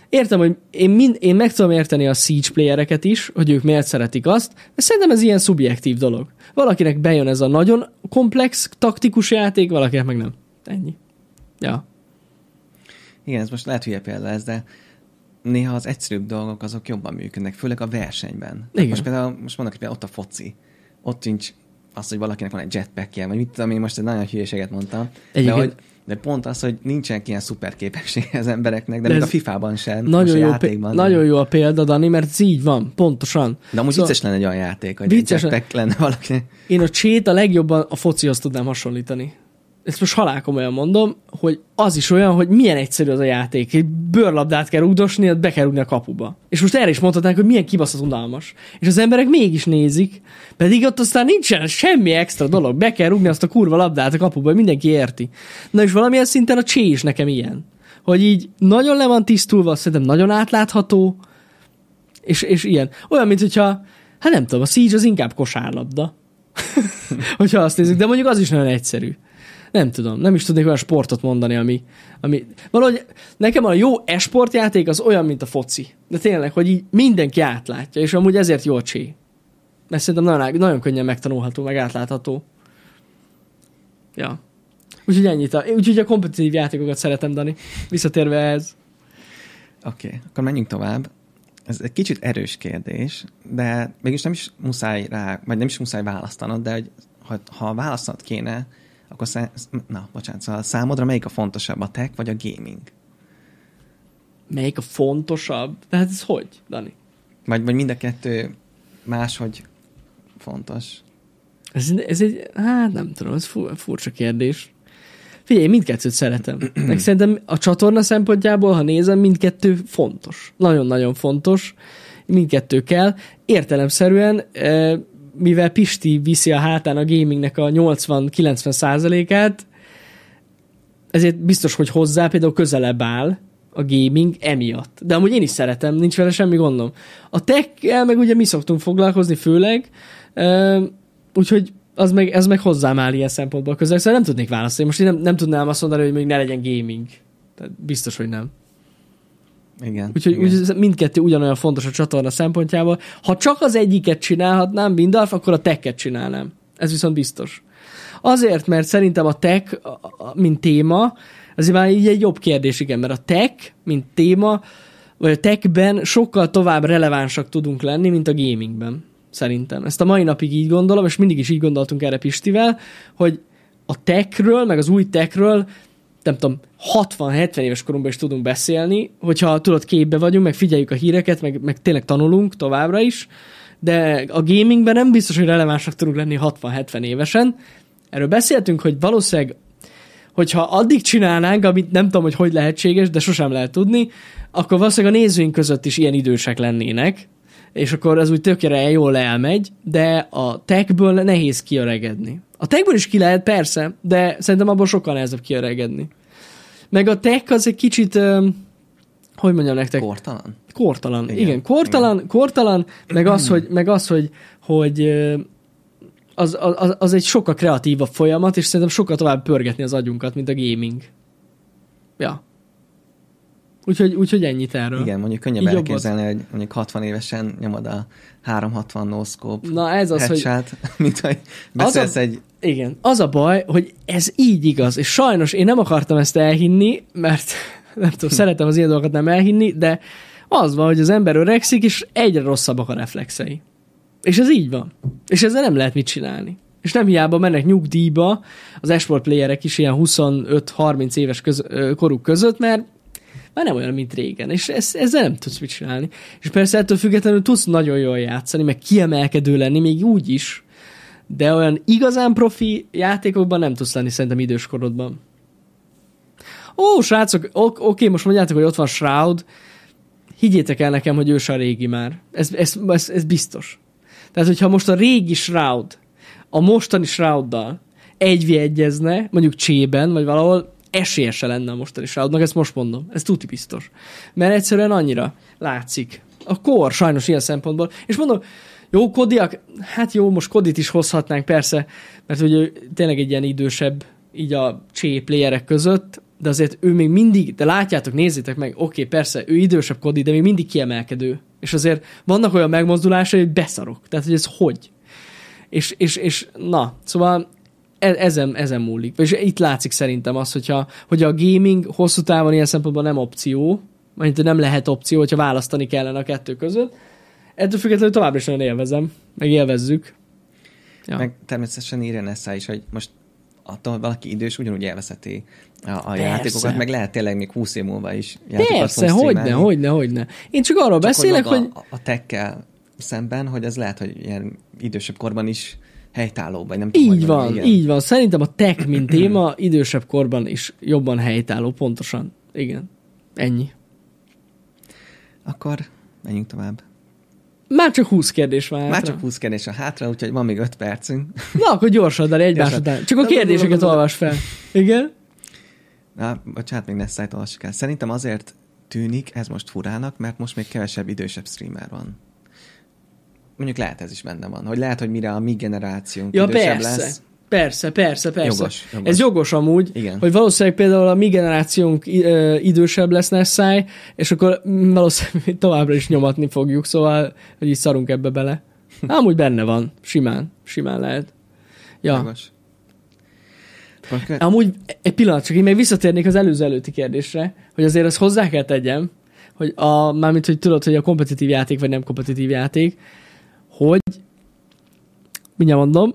értem, hogy én, mind, én meg tudom érteni a Siege playereket is, hogy ők miért szeretik azt, de szerintem ez ilyen szubjektív dolog. Valakinek bejön ez a nagyon komplex, taktikus játék, valakinek meg nem. Ennyi. Ja. Igen, ez most lehet hülye példa ez, de néha az egyszerűbb dolgok azok jobban működnek, főleg a versenyben. Igen. Most például, most mondok, hogy ott a foci. Ott nincs az, hogy valakinek van egy jetpackje, vagy mit tudom, én most egy nagyon hülyeséget mondtam. Egyébként... De, hogy, de pont az, hogy nincsenek ilyen szuper képessége az embereknek, de, de még a FIFA-ban sem, nagyon jó, játékban. Nagyon jó a példa, Dani, mert ez így van, pontosan. De amúgy szóval vicces lenne egy olyan játék, hogy vicces lenne valaki. Én a csét a legjobban a focihoz tudnám hasonlítani ezt most halálkomolyan mondom, hogy az is olyan, hogy milyen egyszerű az a játék. Egy bőrlabdát kell rúgdosni, be kell rúgni a kapuba. És most erre is mondhatnánk, hogy milyen kibaszott unalmas. És az emberek mégis nézik, pedig ott aztán nincsen semmi extra dolog. Be kell rúgni azt a kurva labdát a kapuba, hogy mindenki érti. Na és valamilyen szinten a csé is nekem ilyen. Hogy így nagyon le van tisztulva, szerintem nagyon átlátható, és, és ilyen. Olyan, mint hogyha, hát nem tudom, a Siege az inkább kosárlabda. hogyha azt nézzük, de mondjuk az is nagyon egyszerű nem tudom, nem is tudnék olyan sportot mondani, ami, ami valahogy nekem a jó esportjáték az olyan, mint a foci. De tényleg, hogy így mindenki átlátja, és amúgy ezért jó a csé. Mert szerintem nagyon, nagyon könnyen megtanulható, meg átlátható. Ja. Úgyhogy ennyit. A, úgyhogy a kompetitív játékokat szeretem, Dani. Visszatérve ehhez. Oké, okay, akkor menjünk tovább. Ez egy kicsit erős kérdés, de mégis nem is muszáj rá, vagy nem is muszáj választanod, de hogy, ha, ha választanod kéne, akkor szá... na, bocsánat, szóval számodra melyik a fontosabb, a tech vagy a gaming? Melyik a fontosabb? De hát ez hogy, Dani? Vagy, vagy mind a kettő máshogy fontos? Ez, ez egy, hát nem tudom, ez furcsa kérdés. Figyelj, mindkettőt szeretem. Meg szerintem a csatorna szempontjából, ha nézem, mindkettő fontos. Nagyon-nagyon fontos. Mindkettő kell. Értelemszerűen, eh, mivel Pisti viszi a hátán a gamingnek a 80-90 százalékát, ezért biztos, hogy hozzá például közelebb áll a gaming emiatt. De amúgy én is szeretem, nincs vele semmi gondom. A tech meg ugye mi szoktunk foglalkozni főleg, úgyhogy az meg, ez meg hozzám áll ilyen szempontból közel, szóval nem tudnék válaszolni. Most én nem, nem tudnám azt mondani, hogy még ne legyen gaming. Tehát biztos, hogy nem. Igen. Úgyhogy igen. Úgy, mindkettő ugyanolyan fontos a csatorna szempontjából. Ha csak az egyiket csinálhatnám, Bindalf, akkor a teket csinálnám. Ez viszont biztos. Azért, mert szerintem a tech, mint téma, ez már így egy jobb kérdés, igen, mert a tech, mint téma, vagy a techben sokkal tovább relevánsak tudunk lenni, mint a gamingben szerintem. Ezt a mai napig így gondolom, és mindig is így gondoltunk erre Pistivel, hogy a techről, meg az új techről nem tudom, 60-70 éves korunkban is tudunk beszélni, hogyha tudod, képbe vagyunk, meg figyeljük a híreket, meg, meg tényleg tanulunk továbbra is, de a gamingben nem biztos, hogy relevánsak tudunk lenni 60-70 évesen. Erről beszéltünk, hogy valószínűleg, hogyha addig csinálnánk, amit nem tudom, hogy hogy lehetséges, de sosem lehet tudni, akkor valószínűleg a nézőink között is ilyen idősek lennének, és akkor az úgy tökére jól elmegy, de a techből nehéz kiöregedni. A techből is ki lehet, persze, de szerintem abból sokkal nehezebb kiöregedni. Meg a tech az egy kicsit, hogy mondjam nektek? Kortalan? Kortalan, igen. igen kortalan, igen. kortalan, meg az, hogy, meg az, hogy, hogy az, az, az egy sokkal kreatívabb folyamat, és szerintem sokkal tovább pörgetni az agyunkat, mint a gaming. Ja. Úgyhogy, úgyhogy ennyit erről. Igen, mondjuk könnyebb Így elképzelni, hogy mondjuk 60 évesen nyomod a 360 no scope Na ez az, headshot, hogy... mint hogy beszélsz az a, egy... Igen, az a baj, hogy ez így igaz, és sajnos én nem akartam ezt elhinni, mert nem tudom, szeretem az ilyen dolgokat nem elhinni, de az van, hogy az ember öregszik, és egyre rosszabbak a reflexei. És ez így van. És ezzel nem lehet mit csinálni. És nem hiába mennek nyugdíjba az esport playerek is ilyen 25-30 éves köz, koruk között, mert már nem olyan, mint régen, és ez, ezzel nem tudsz mit csinálni. És persze ettől függetlenül tudsz nagyon jól játszani, meg kiemelkedő lenni, még úgy is, de olyan igazán profi játékokban nem tudsz lenni szerintem időskorodban. Ó, srácok, oké, okay, most mondjátok, hogy ott van Shroud, higgyétek el nekem, hogy ő a régi már. Ez, ez, ez, ez biztos. Tehát, hogyha most a régi Shroud a mostani Shrouddal egyezne, mondjuk csében, vagy valahol, esélyese lenne a mostani Shroudnak, ezt most mondom, ez tuti biztos. Mert egyszerűen annyira látszik. A kor sajnos ilyen szempontból. És mondom, jó, Kodiak, hát jó, most Kodit is hozhatnánk persze, mert ugye tényleg egy ilyen idősebb így a csé playerek között, de azért ő még mindig, de látjátok, nézzétek meg, oké, okay, persze, ő idősebb Kodi, de még mindig kiemelkedő. És azért vannak olyan megmozdulásai, hogy beszarok. Tehát, hogy ez hogy? És, és, és na, szóval ezen, ezen múlik. És itt látszik szerintem az, hogyha, hogy a gaming hosszú távon ilyen szempontból nem opció, vagy nem lehet opció, hogyha választani kellene a kettő között. Ettől függetlenül továbbra is nagyon élvezem, meg élvezzük. Ja. Meg természetesen írja Nessa is, hogy most attól, hogy valaki idős, ugyanúgy élvezheti a, a játékokat, meg lehet tényleg még 20 év múlva is játékokat Persze, hogyne, hogyne, hogyne. Én csak arról csak beszélek, hogy... A, a tekkel szemben, hogy ez lehet, hogy ilyen idősebb korban is helytálló, vagy nem tudom, Így van, igen. így van. Szerintem a tech, mint téma, idősebb korban is jobban helytálló, pontosan. Igen. Ennyi. Akkor menjünk tovább. Már csak 20 kérdés van hátra. Már csak 20 kérdés van hátra, úgyhogy van még 5 percünk. Na, akkor gyorsan, de egymás után. Csak a kérdéseket olvas fel. Igen? Na, bocsánat, még ne szájt olvassuk el. Szerintem azért tűnik ez most furának, mert most még kevesebb idősebb streamer van mondjuk lehet ez is benne van, hogy lehet, hogy mire a mi generációnk ja, idősebb persze. lesz. Persze, persze, persze. Jogos, jogos. Ez jogos amúgy, Igen. hogy valószínűleg például a mi generációnk idősebb lesz Nessai, és akkor valószínűleg továbbra is nyomatni fogjuk, szóval, hogy így szarunk ebbe bele. Amúgy benne van, simán, simán lehet. Ja. Jogos. Amúgy egy pillanat, csak én még visszatérnék az előző előtti kérdésre, hogy azért azt hozzá kell tegyem, hogy a, mármint, hogy tudod, hogy a kompetitív játék vagy nem kompetitív játék, hogy mindjárt mondom,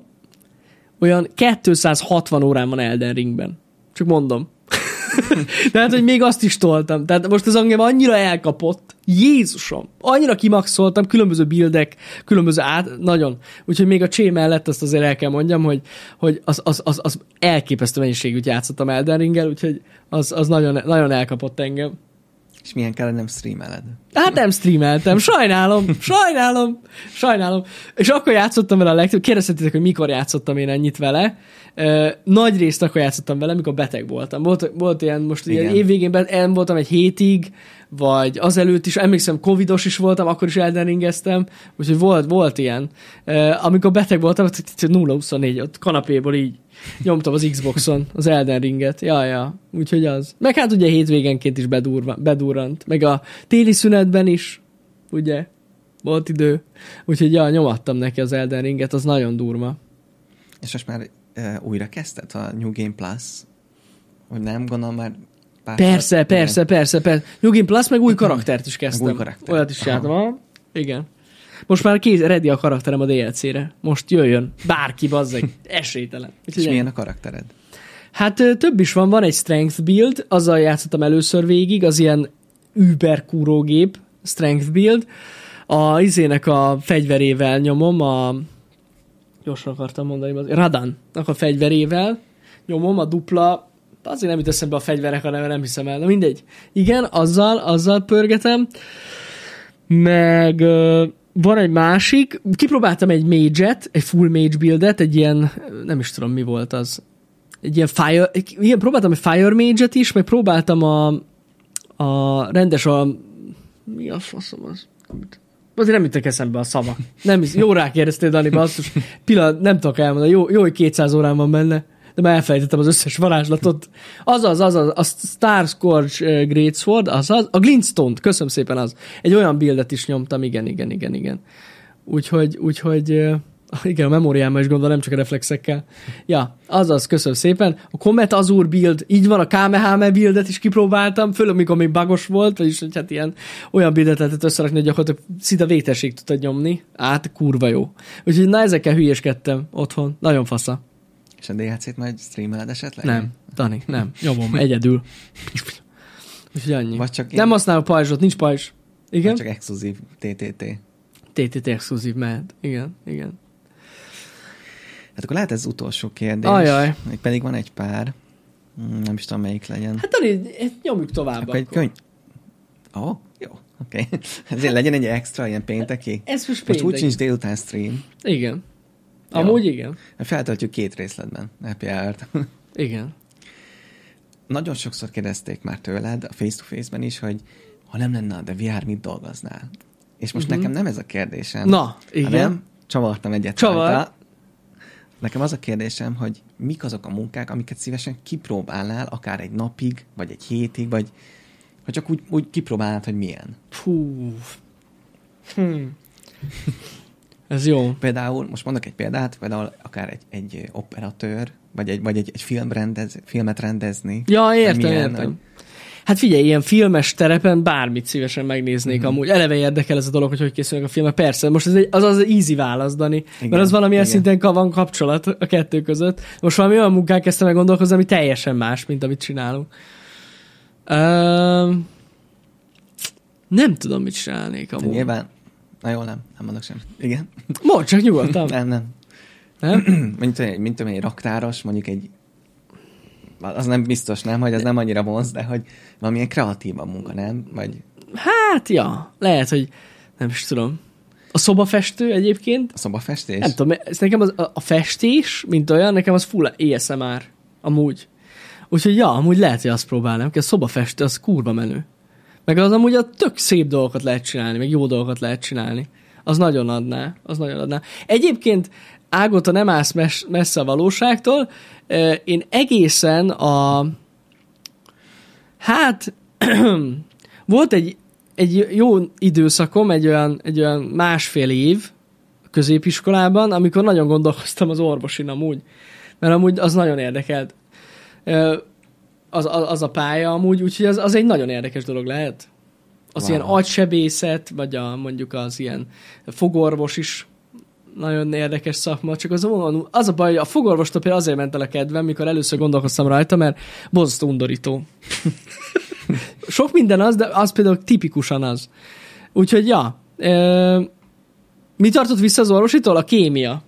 olyan 260 órán van Elden Ringben. Csak mondom. Tehát, hogy még azt is toltam. Tehát most az engem annyira elkapott. Jézusom! Annyira kimaxoltam, különböző bildek, különböző át, nagyon. Úgyhogy még a csé mellett azt azért el kell mondjam, hogy, hogy az, az, az, az elképesztő mennyiségűt játszottam Elden Ringgel, úgyhogy az, az nagyon, nagyon elkapott engem. És milyen kell, nem streameled? Hát nem streameltem, sajnálom, sajnálom, sajnálom. És akkor játszottam vele a legtöbb, kérdezhetitek, hogy mikor játszottam én ennyit vele. Nagy részt akkor játszottam vele, mikor beteg voltam. Volt, volt ilyen, most ilyen évvégén el voltam egy hétig, vagy azelőtt is, emlékszem, covidos is voltam, akkor is eldeningeztem, úgyhogy volt, volt ilyen. Amikor beteg voltam, 0-24, ott kanapéból így nyomtam az Xboxon az Elden Ringet. Ja, ja, úgyhogy az. Meg hát ugye hétvégenként is bedurva, bedurrant. Meg a téli szünetben is, ugye, volt idő. Úgyhogy ja, nyomattam neki az Elden Ringet, az nagyon durva. És most már e, újra kezdted a New Game Plus? Hogy nem, gondolom már pár Persze, persze, persze, persze. New Game Plus, meg új karaktert is kezdtem. Új karakter. Olyat is jártam. Igen. Most már kész, ready a karakterem a DLC-re. Most jöjjön. Bárki, bazzeg. Esélytelen. És milyen a karaktered? Hát több is van. Van egy strength build, azzal játszottam először végig, az ilyen über gép, strength build. A izének a fegyverével nyomom, a gyorsan akartam mondani, az Radan, a fegyverével nyomom a dupla, azért nem jut eszembe a fegyverek a neve, nem hiszem el, de mindegy. Igen, azzal, azzal pörgetem, meg van egy másik, kipróbáltam egy mage-et, egy full mage buildet, egy ilyen, nem is tudom mi volt az, egy ilyen fire, ilyen, próbáltam egy fire mage-et is, meg próbáltam a, a rendes a, mi a faszom az? Azért nem jutok eszembe a szava. Nem, jó rákérdeztél, Dani, basszus. Pillanat, nem tudok elmondani. Jó, jó, hogy 200 órán van benne de már elfelejtettem az összes varázslatot. Azaz, azaz, a Star uh, Great Sword, azaz, a glintstone köszönöm szépen az. Egy olyan bildet is nyomtam, igen, igen, igen, igen. Úgyhogy, úgyhogy igen, a memóriámmal is gondolom, nem csak a reflexekkel. Ja, azaz, köszönöm szépen. A Comet Azur build, így van, a Kamehame buildet is kipróbáltam, főleg amikor még bagos volt, vagyis hogy hát ilyen olyan buildet lehetett összerakni, hogy gyakorlatilag szinte vétesség tudtad nyomni. Át, kurva jó. Úgyhogy na ezekkel hülyéskedtem otthon. Nagyon fasza. És a DHC-t majd streameled esetleg? Nem, Dani, nem. Nyomom, egyedül. Úgyhogy annyi. Vagy csak nem használok pajzsot, nincs pajzs. Igen? Vagy csak exkluzív TTT. TTT exkluzív mehet. Igen, igen. Hát akkor lehet ez az utolsó kérdés. Ajaj. Még pedig van egy pár. Hmm, nem is tudom, melyik legyen. Hát Dani, nyomjuk tovább akkor. akkor. Egy könyv... Ó, oh, jó. Oké. Okay. Ezért legyen egy extra ilyen pénteki. Ez most pénteki. Most úgy sincs délután stream. Igen. Amúgy Jó. igen. Feltöltjük két részletben. Happy hour Igen. Nagyon sokszor kérdezték már tőled, a face-to-face-ben is, hogy ha nem lenne a de VR, mit dolgoznál? És most uh-huh. nekem nem ez a kérdésem. Na, igen. Nem, csavartam egyet Csavar. Rajta. Nekem az a kérdésem, hogy mik azok a munkák, amiket szívesen kipróbálnál, akár egy napig, vagy egy hétig, vagy hogy csak úgy, úgy kipróbálnád, hogy milyen. Fú. Hm. Ez jó. Például, most mondok egy példát, például akár egy, egy operatőr, vagy egy, vagy egy, egy film rendez, filmet rendezni. Ja, értem, milyen, értem. Hogy... Hát figyelj, ilyen filmes terepen bármit szívesen megnéznék mm-hmm. amúgy. Eleve érdekel ez a dolog, hogy hogy készülnek a filmek. Persze, most ez egy, az az easy válasz, Dani. Igen, mert az valamilyen igen. szinten van kapcsolat a kettő között. Most valami olyan munkák kezdtem meg gondolkozni, ami teljesen más, mint amit csinálunk. Uh, nem tudom, mit csinálnék amúgy. Nyilván Na jó, nem, nem mondok sem. Igen. Mondd csak nyugodtan. nem, nem. Nem? mint, mint, mint egy raktáros, mondjuk egy az nem biztos, nem, hogy az nem annyira vonz, de hogy valamilyen kreatív a munka, nem? Vagy... Hát, ja, lehet, hogy nem is tudom. A szobafestő egyébként? A szobafestés? Nem tudom, ez nekem az, a, a festés, mint olyan, nekem az full ASMR, amúgy. Úgyhogy ja, amúgy lehet, hogy azt próbálnám, hogy a szobafestő az kurva menő. Meg az amúgy a tök szép dolgokat lehet csinálni, meg jó dolgokat lehet csinálni. Az nagyon adná, az nagyon adná. Egyébként Ágota nem állsz messze a valóságtól, én egészen a hát volt egy, egy jó időszakom, egy olyan, egy olyan másfél év középiskolában, amikor nagyon gondolkoztam az orvosin amúgy, mert amúgy az nagyon érdekelt az, az, az a pálya amúgy, úgyhogy az, az egy nagyon érdekes dolog lehet. Az wow. ilyen agysebészet, vagy a, mondjuk az ilyen fogorvos is nagyon érdekes szakma, csak az, az a baj, hogy a fogorvostól például azért ment el a kedvem, mikor először gondolkoztam rajta, mert borzasztó undorító. Sok minden az, de az például tipikusan az. Úgyhogy, ja. E, mi tartott vissza az orvositól? A kémia.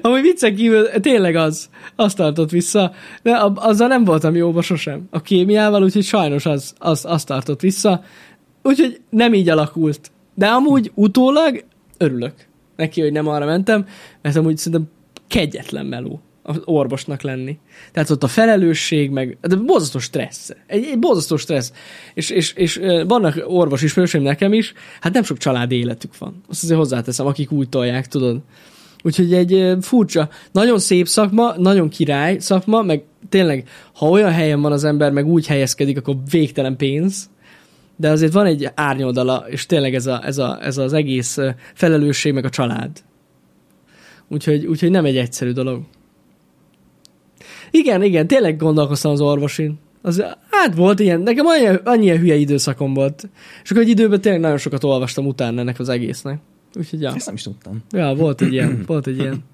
Amúgy viccen kívül tényleg az, azt tartott vissza, de azzal nem voltam jóba sosem. A kémiával, úgyhogy sajnos az, az, az tartott vissza. Úgyhogy nem így alakult. De amúgy utólag örülök neki, hogy nem arra mentem, mert amúgy szerintem kegyetlen meló az orvosnak lenni. Tehát ott a felelősség, meg de borzasztó stressz. Egy, egy borzasztó stressz. És, és, és vannak orvos ismerőseim nekem is, hát nem sok család életük van. Azt azért hozzáteszem, akik úgy tolják, tudod. Úgyhogy egy furcsa, nagyon szép szakma, nagyon király szakma, meg tényleg, ha olyan helyen van az ember, meg úgy helyezkedik, akkor végtelen pénz, de azért van egy árnyoldala, és tényleg ez, a, ez, a, ez az egész felelősség, meg a család. Úgyhogy, úgyhogy nem egy egyszerű dolog. Igen, igen, tényleg gondolkoztam az orvosin. Az, hát volt ilyen, nekem annyi, annyi hülye időszakom volt. És akkor egy időben tényleg nagyon sokat olvastam utána ennek az egésznek. Úgyhogy, ja. Ezt nem is tudtam. Ja, volt egy ilyen, volt egy ilyen.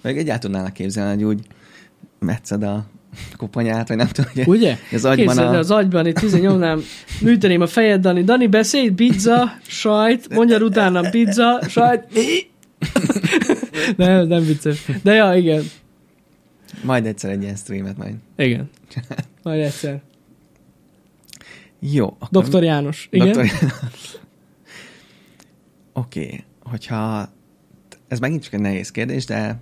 Meg egyáltalán tudnálak képzelni, hogy úgy metszed a koponyát, vagy nem tudom, hogy Ugye? Az agyban, a... az agyban itt nyomnám, műteném a fejed, Dani. Dani, beszélj, pizza, sajt, mondja utána pizza, sajt. nem, nem vicces. De ja, igen. Majd egyszer egy ilyen streamet majd. Igen. Majd egyszer. Jó. Akkor... Doktor János. Igen? Doktor János. Oké, okay. hogyha ez megint csak egy nehéz kérdés, de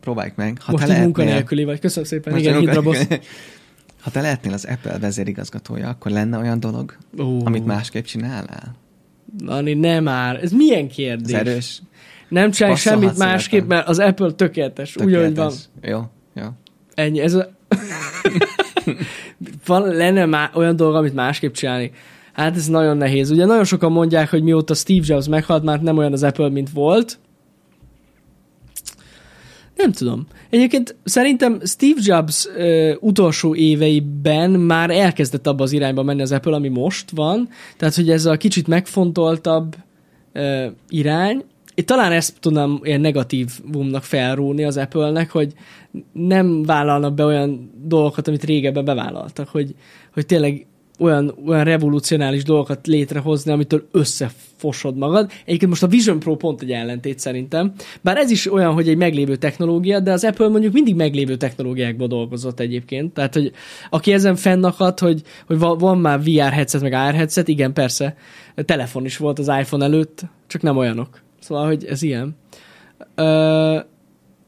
próbáljuk meg. Ha Most te lehetnél... munkanélküli vagy. Köszönöm szépen. Most Igen, Hidrabosz. Ha te lehetnél az Apple vezérigazgatója, akkor lenne olyan dolog, uh. amit másképp csinálnál? Nani, nem már. Ez milyen kérdés? Ez erős. Nem csinálj semmit másképp, mert az Apple tökéletes. tökéletes. Úgy, ahogy van. Jó, jó. Ennyi. Ez a... van, lenne má- olyan dolog, amit másképp csinálni. Hát ez nagyon nehéz. Ugye nagyon sokan mondják, hogy mióta Steve Jobs meghalt, már nem olyan az Apple, mint volt. Nem tudom. Egyébként szerintem Steve Jobs ö, utolsó éveiben már elkezdett abba az irányba menni az Apple, ami most van. Tehát, hogy ez a kicsit megfontoltabb ö, irány. Én talán ezt tudnám ilyen negatív bumnak felrúni az Apple-nek, hogy nem vállalnak be olyan dolgokat, amit régebben bevállaltak, hogy, hogy tényleg olyan, olyan revolucionális dolgokat létrehozni, amitől összefosod magad. Egyébként most a Vision Pro pont egy ellentét szerintem. Bár ez is olyan, hogy egy meglévő technológia, de az Apple mondjuk mindig meglévő technológiákból dolgozott egyébként. Tehát, hogy aki ezen fennakad, hogy, hogy van már VR headset, meg AR headset, igen, persze. Telefon is volt az iPhone előtt, csak nem olyanok. Szóval, hogy ez ilyen.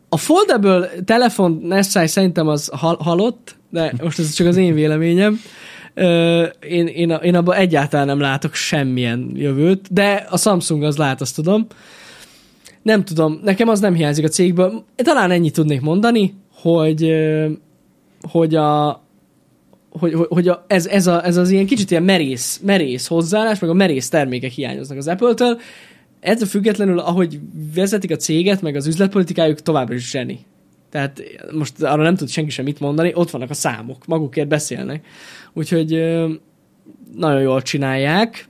a foldable telefon Nessai szerintem az hal- halott, de most ez csak az én véleményem én, én, én abban egyáltalán nem látok semmilyen jövőt, de a Samsung az lát, azt tudom. Nem tudom, nekem az nem hiányzik a cégből. Talán ennyit tudnék mondani, hogy, hogy a, hogy, hogy, hogy a, ez, ez, a, ez az ilyen kicsit ilyen merész, merész hozzáállás, meg a merész termékek hiányoznak az Apple-től. Ettől függetlenül, ahogy vezetik a céget, meg az üzletpolitikájuk továbbra is zseni. Tehát most arra nem tud senki sem mit mondani, ott vannak a számok, magukért beszélnek. Úgyhogy nagyon jól csinálják.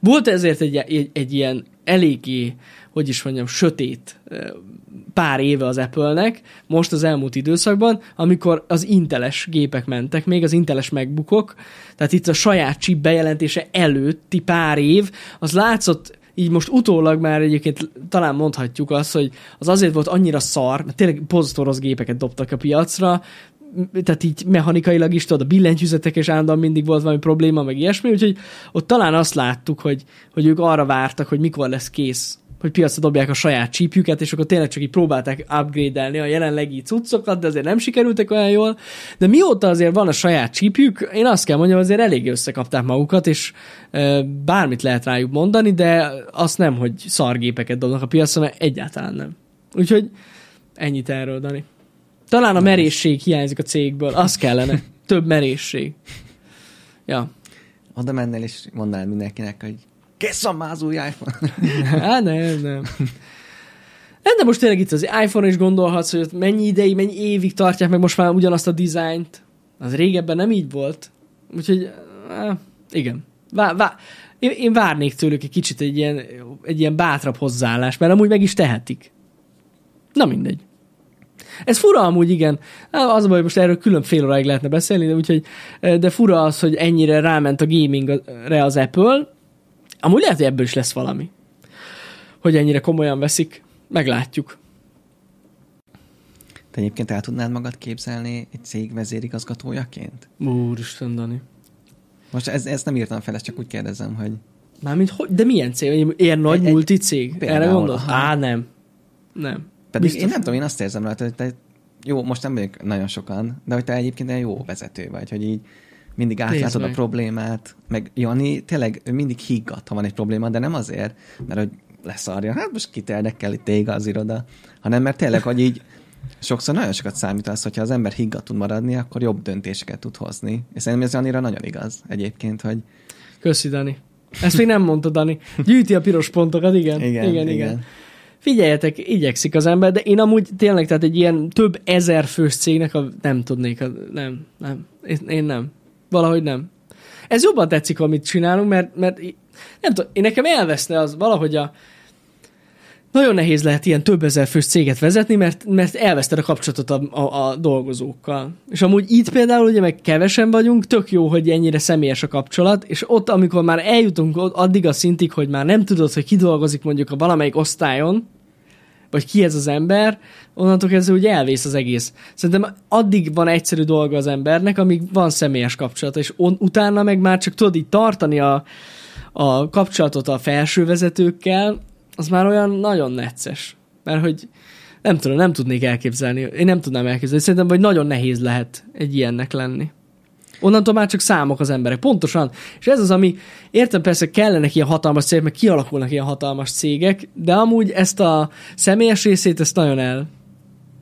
Volt ezért egy, egy, egy ilyen eléggé, hogy is mondjam, sötét pár éve az Apple-nek, most az elmúlt időszakban, amikor az inteles gépek mentek, még az inteles megbukok, tehát itt a saját chip bejelentése előtti pár év, az látszott így most utólag már egyébként talán mondhatjuk azt, hogy az azért volt annyira szar, mert tényleg borzasztó gépeket dobtak a piacra, tehát így mechanikailag is tudod, a billentyűzetek és állandóan mindig volt valami probléma, meg ilyesmi, úgyhogy ott talán azt láttuk, hogy, hogy ők arra vártak, hogy mikor lesz kész hogy piacra dobják a saját csípjüket, és akkor tényleg csak így próbálták upgrade-elni a jelenlegi cuccokat, de azért nem sikerültek olyan jól. De mióta azért van a saját csípjük, én azt kell mondjam, azért elég összekapták magukat, és bármit lehet rájuk mondani, de azt nem, hogy szargépeket dobnak a piacra, mert egyáltalán nem. Úgyhogy ennyit erről, Dani. Talán a merészség hiányzik a cégből, az kellene. Több merészség. Ja. Oda mennél és mondanál mindenkinek, hogy kész a már új iPhone. hát nem, nem. Nem, de most tényleg itt az iPhone is gondolhatsz, hogy mennyi ideig, mennyi évig tartják meg most már ugyanazt a dizájnt. Az régebben nem így volt. Úgyhogy, igen. Vá, vá, én, én várnék tőlük egy kicsit egy ilyen, egy ilyen bátrabb hozzáállás, mert amúgy meg is tehetik. Na mindegy. Ez fura amúgy, igen. Az a baj, most erről külön fél óráig lehetne beszélni, de, úgyhogy, de fura az, hogy ennyire ráment a gamingre az Apple. Amúgy lehet, hogy ebből is lesz valami. Hogy ennyire komolyan veszik. Meglátjuk. Te egyébként el tudnád magad képzelni egy cég vezérigazgatójaként? Úristen, Dani. Most ez, ezt nem írtam fel, ezt csak úgy kérdezem, hogy... Mármint, hogy, de milyen cég? Ilyen nagy egy, multicég? Erre gondolsz? Á, nem. Nem. Pedig Biztos. én nem tudom, én azt érzem rajta, hogy te jó, most nem vagyok nagyon sokan, de hogy te egyébként egy jó vezető vagy, hogy így mindig átlátod a problémát, meg Jani tényleg ő mindig higgadt, ha van egy probléma, de nem azért, mert hogy leszarja, hát most kit érdekel itt ég az iroda, hanem mert tényleg, hogy így sokszor nagyon sokat számít az, hogyha az ember higgadt tud maradni, akkor jobb döntéseket tud hozni. És szerintem ez Janira nagyon igaz egyébként, hogy... Köszi, Dani. Ezt még nem mondta, Dani. Gyűjti a piros pontokat, igen. Igen, igen. igen. igen. Figyeljetek, igyekszik az ember, de én amúgy tényleg, tehát egy ilyen több ezer fős cégnek a, nem tudnék, a, nem, nem, én, én nem. Valahogy nem. Ez jobban tetszik, amit csinálunk, mert, mert nem tudom, én nekem elveszne az valahogy a, nagyon nehéz lehet ilyen több ezer fős céget vezetni, mert, mert elveszted a kapcsolatot a, a, a dolgozókkal. És amúgy itt például ugye meg kevesen vagyunk, tök jó, hogy ennyire személyes a kapcsolat, és ott, amikor már eljutunk addig a szintig, hogy már nem tudod, hogy ki dolgozik mondjuk a valamelyik osztályon, vagy ki ez az ember, onnantól kezdve úgy elvész az egész. Szerintem addig van egyszerű dolga az embernek, amíg van személyes kapcsolata, és on, utána meg már csak tudod így tartani a, a kapcsolatot a felsővezetőkkel, az már olyan nagyon necces. Mert hogy nem tudom, nem tudnék elképzelni. Én nem tudnám elképzelni. Szerintem, hogy nagyon nehéz lehet egy ilyennek lenni. Onnantól már csak számok az emberek. Pontosan. És ez az, ami, értem persze kellenek ilyen hatalmas cégek, meg kialakulnak ilyen hatalmas cégek, de amúgy ezt a személyes részét, ezt nagyon el,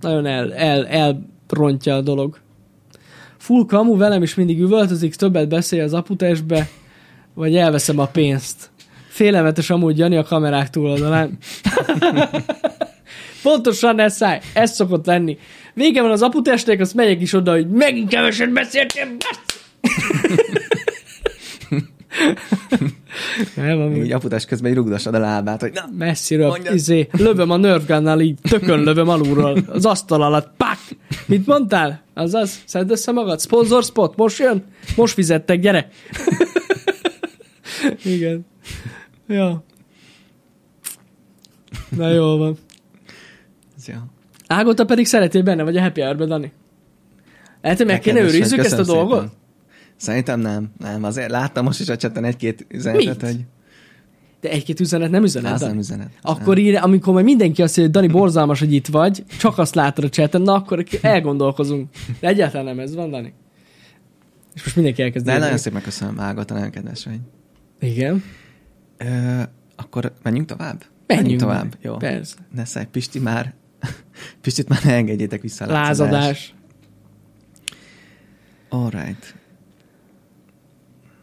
nagyon el, el, elrontja a dolog. Full kamu velem is mindig üvöltözik, többet beszél az aputesbe, vagy elveszem a pénzt. Félelmetes amúgy Jani a kamerák túloldalán. Pontosan ez száj. Ez szokott lenni. Vége van az aputestek, azt megyek is oda, hogy megint keveset beszéltem. Nem, ami... Így aputás közben így rugdasod a lábát, hogy na, Messziről, izé, lövöm a nerfgunnal így, tökön lövöm alulról, az asztal alatt, pak! Mit mondtál? Azaz, szedd össze magad, sponsor spot, most jön? Most fizettek, gyere! Igen. Ja. Na jól van. Ágota pedig szereti benne, vagy a happy hour Dani? Lehet, hogy meg kéne őrizzük ezt a dolgot? Szépen. Szerintem nem. Nem, azért láttam most is a cseten egy-két üzenetet, Mit? hogy... De egy-két üzenet nem üzenet? Az nem üzenet. Akkor ír, amikor majd mindenki azt mondja, hogy Dani borzalmas, hogy itt vagy, csak azt látod a cseten, na akkor elgondolkozunk. De egyáltalán nem ez van, Dani. És most mindenki elkezd. De nagyon szépen köszönöm, Ágota, nagyon kedves vagy. Igen. Ö, akkor menjünk tovább? Menjünk, menjünk tovább. Jó. Persze. Ne szállj, Pisti már, Pistit már ne engedjétek vissza. Lázadás. Alright.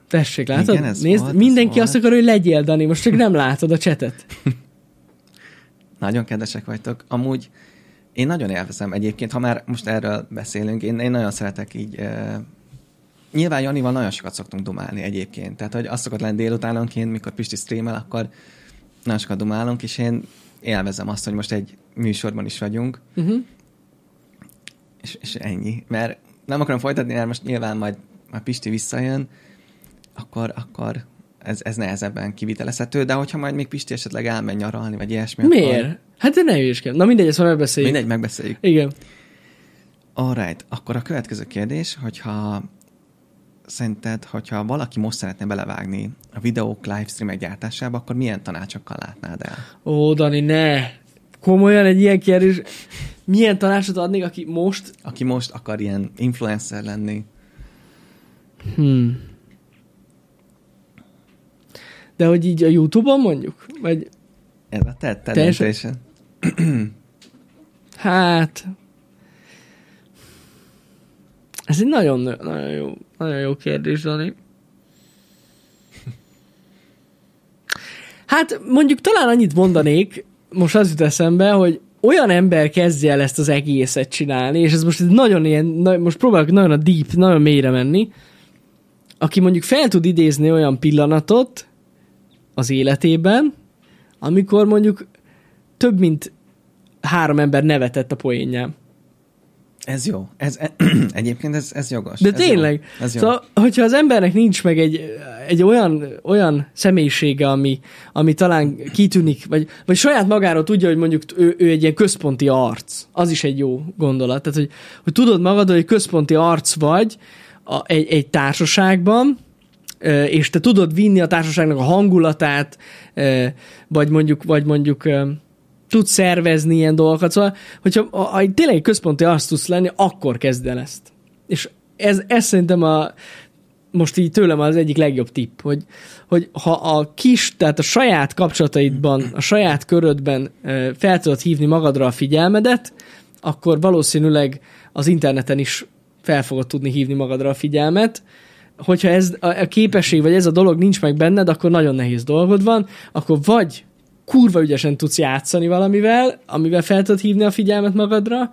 Tessék, látod? Igen, Nézd, volt, mindenki volt. azt akar, hogy legyél, Dani, most csak nem látod a csetet. nagyon kedvesek vagytok. Amúgy én nagyon élvezem egyébként, ha már most erről beszélünk, én, én nagyon szeretek így uh, nyilván Janival nagyon sokat szoktunk dumálni egyébként. Tehát, hogy azt szokott lenni délutánonként, mikor Pisti streamel, akkor nagyon sokat dumálunk, és én élvezem azt, hogy most egy műsorban is vagyunk. Uh-huh. És, és ennyi. Mert nem akarom folytatni, mert most nyilván majd a Pisti visszajön, akkor, akkor ez, ez nehezebben kivitelezhető, de hogyha majd még Pisti esetleg elmegy nyaralni, vagy ilyesmi. Miért? Akkor... Hát de ne hülyeskedj. Na mindegy, ezt majd megbeszéljük. Mindegy, megbeszéljük. Igen. Alright, akkor a következő kérdés, hogyha szerinted, hogyha valaki most szeretne belevágni a videók livestreamek gyártásába, akkor milyen tanácsokkal látnád el? Ó, Dani, ne! Komolyan egy ilyen kérdés. Milyen tanácsot adnék, aki most... Aki most akar ilyen influencer lenni. Hmm. De hogy így a Youtube-on mondjuk? Vagy... Ez a te, te Hát... Ez egy nagyon, nagyon jó nagyon jó kérdés, Dani. Hát mondjuk talán annyit mondanék, most az jut eszembe, hogy olyan ember kezdje el ezt az egészet csinálni, és ez most nagyon ilyen, most próbálok nagyon a deep, nagyon mélyre menni, aki mondjuk fel tud idézni olyan pillanatot az életében, amikor mondjuk több mint három ember nevetett a poénján. Ez jó. Ez, e, egyébként ez, ez jogos. De ez tényleg. Jó. Ez jó. Szóval, hogyha az embernek nincs meg egy, egy olyan, olyan személyisége, ami, ami talán kitűnik, vagy, vagy saját magáról tudja, hogy mondjuk ő, ő egy ilyen központi arc. Az is egy jó gondolat. Tehát, hogy, hogy tudod magadról, hogy központi arc vagy a, egy, egy társaságban, és te tudod vinni a társaságnak a hangulatát, vagy mondjuk, vagy mondjuk ö, tudsz szervezni ilyen dolgokat. Szóval, hogyha ha, ha tényleg központi arc tudsz lenni, akkor kezd el ezt. És ez, ez szerintem a, most így tőlem az egyik legjobb tipp, hogy, hogy ha a kis, tehát a saját kapcsolataidban, a saját körödben fel tudod hívni magadra a figyelmedet, akkor valószínűleg az interneten is fel fogod tudni hívni magadra a figyelmet. Hogyha ez a a képesség, vagy ez a dolog nincs meg benned, akkor nagyon nehéz dolgod van, akkor vagy kurva ügyesen tudsz játszani valamivel, amivel fel tudod hívni a figyelmet magadra,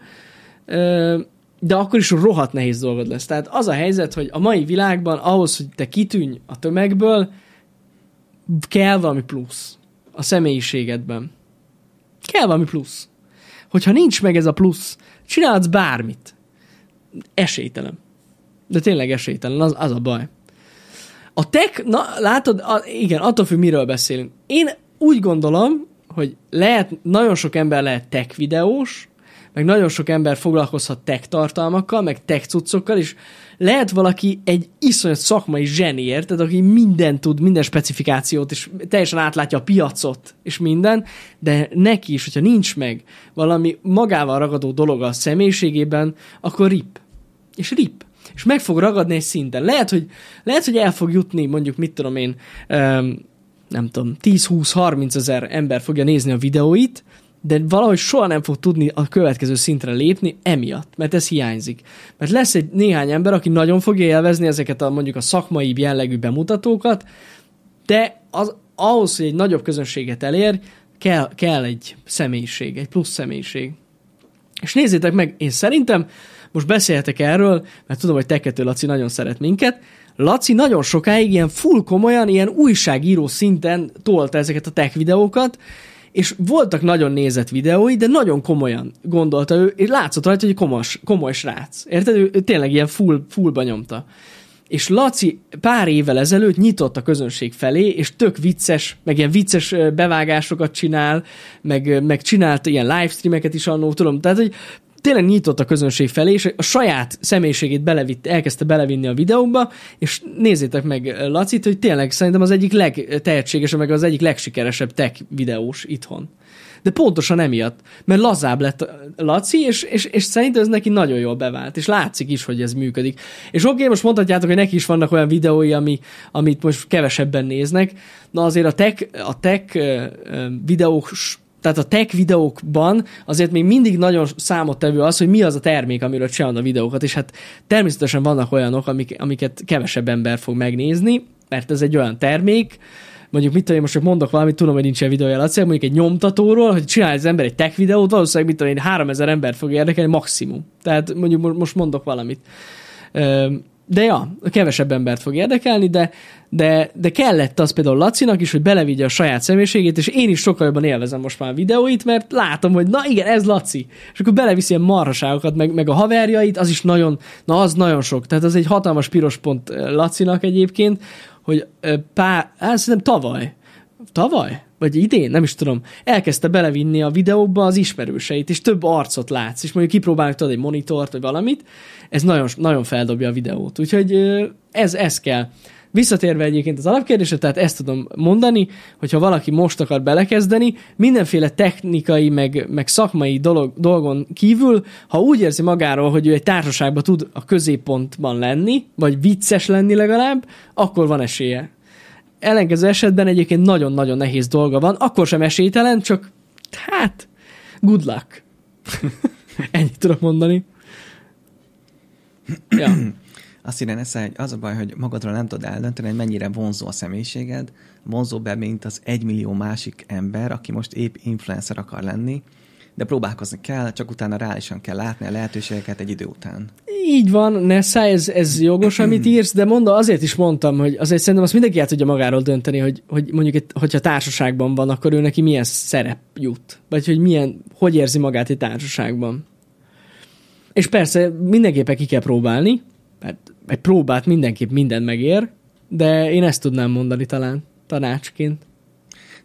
de akkor is rohadt nehéz dolgod lesz. Tehát az a helyzet, hogy a mai világban ahhoz, hogy te kitűnj a tömegből, kell valami plusz a személyiségedben. Kell valami plusz. Hogyha nincs meg ez a plusz, csinálhatsz bármit. Esélytelen. De tényleg esélytelen, az, az a baj. A tech, na látod, a, igen, attól függ, miről beszélünk. Én úgy gondolom, hogy lehet, nagyon sok ember lehet tech videós, meg nagyon sok ember foglalkozhat tech tartalmakkal, meg tech cuccokkal, és lehet valaki egy iszonyat szakmai zseniér, tehát aki minden tud, minden specifikációt, és teljesen átlátja a piacot, és minden, de neki is, hogyha nincs meg valami magával ragadó dolog a személyiségében, akkor rip. És rip. És meg fog ragadni egy szinten. Lehet, hogy, lehet, hogy el fog jutni, mondjuk, mit tudom én, um, nem tudom, 10-20-30 ezer ember fogja nézni a videóit, de valahogy soha nem fog tudni a következő szintre lépni emiatt, mert ez hiányzik. Mert lesz egy néhány ember, aki nagyon fogja élvezni ezeket a mondjuk a szakmai jellegű bemutatókat, de az, ahhoz, hogy egy nagyobb közönséget elér, kell, kell egy személyiség, egy plusz személyiség. És nézzétek meg, én szerintem most beszélhetek erről, mert tudom, hogy Tekető Laci nagyon szeret minket, Laci nagyon sokáig ilyen full komolyan, ilyen újságíró szinten tolta ezeket a tech videókat, és voltak nagyon nézett videói, de nagyon komolyan gondolta ő, és látszott rajta, hogy egy komos, komoly srác. Érted? Ő, ő tényleg ilyen full, fullba nyomta. És Laci pár évvel ezelőtt nyitott a közönség felé, és tök vicces, meg ilyen vicces bevágásokat csinál, meg, meg csinált ilyen livestreameket is annó, tudom. Tehát, hogy tényleg nyitott a közönség felé, és a saját személyiségét belevitt, elkezdte belevinni a videóba, és nézzétek meg Lacit, hogy tényleg szerintem az egyik legtehetségesebb, meg az egyik legsikeresebb tech videós itthon. De pontosan emiatt, mert lazább lett Laci, és, és, és szerintem ez neki nagyon jól bevált, és látszik is, hogy ez működik. És oké, okay, most mondhatjátok, hogy neki is vannak olyan videói, ami, amit most kevesebben néznek, na azért a tech, a tech videók tehát a tech videókban azért még mindig nagyon számottevő az, hogy mi az a termék, amiről csinálod a videókat, és hát természetesen vannak olyanok, amik, amiket kevesebb ember fog megnézni, mert ez egy olyan termék, mondjuk mit tudom, én most csak mondok valamit, tudom, hogy nincs ilyen videója, Laci, mondjuk egy nyomtatóról, hogy csinál az ember egy tech videót, valószínűleg mit tudom én, 3000 ember fog érdekelni maximum. Tehát mondjuk most mondok valamit. De ja, kevesebb embert fog érdekelni, de, de, de kellett az például Lacinak is, hogy belevigye a saját személyiségét, és én is sokkal jobban élvezem most már a videóit, mert látom, hogy na igen, ez Laci. És akkor beleviszi ilyen marhaságokat, meg, meg a haverjait, az is nagyon, na az nagyon sok. Tehát az egy hatalmas piros pont Lacinak egyébként, hogy pár, hát szerintem tavaly, tavaly? Vagy idén, nem is tudom, elkezdte belevinni a videóba az ismerőseit, és több arcot látsz, és mondjuk kipróbálnak egy monitort, vagy valamit, ez nagyon, nagyon feldobja a videót. Úgyhogy ez, ez kell. Visszatérve egyébként az alapkérdésre, tehát ezt tudom mondani, hogyha valaki most akar belekezdeni, mindenféle technikai, meg, meg szakmai dolog, dolgon kívül, ha úgy érzi magáról, hogy ő egy társaságban tud a középpontban lenni, vagy vicces lenni legalább, akkor van esélye. Ellenkező esetben egyébként nagyon-nagyon nehéz dolga van, akkor sem esélytelen, csak hát, good luck. Ennyit tudok mondani. Ja. Azt írja Nesze, hogy az a baj, hogy magadról nem tudod eldönteni, hogy mennyire vonzó a személyiséged, vonzó be, mint az egymillió másik ember, aki most épp influencer akar lenni, de próbálkozni kell, csak utána reálisan kell látni a lehetőségeket egy idő után. Így van, Nessa, ez, ez jogos, amit írsz, de mondom, azért is mondtam, hogy azért szerintem azt mindenki el tudja magáról dönteni, hogy, hogy mondjuk, egy, hogyha társaságban van, akkor ő neki milyen szerep jut. Vagy hogy milyen, hogy érzi magát egy társaságban. És persze mindenképpen ki kell próbálni, mert egy próbát mindenképp minden megér, de én ezt tudnám mondani talán tanácsként.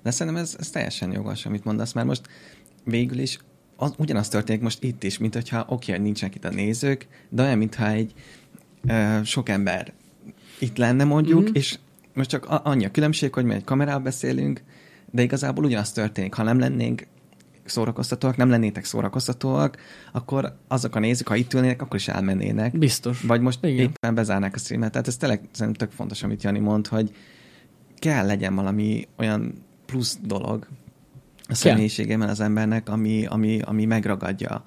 De szerintem ez, ez teljesen jogos, amit mondasz, mert most végül is az, ugyanaz történik most itt is, mint hogyha oké, hogy nincsenek itt a nézők, de olyan, mintha egy ö, sok ember itt lenne mondjuk, mm-hmm. és most csak annyi a különbség, hogy mi egy kamerával beszélünk, de igazából ugyanaz történik. Ha nem lennénk szórakoztatóak, nem lennétek szórakoztatóak, akkor azok a nézők, ha itt ülnének, akkor is elmennének. Biztos. Vagy most Igen. éppen bezárnák a streamet. Tehát ez tényleg szerintem tök fontos, amit Jani mond, hogy kell legyen valami olyan plusz dolog a személyiségében az embernek, ami, ami, ami megragadja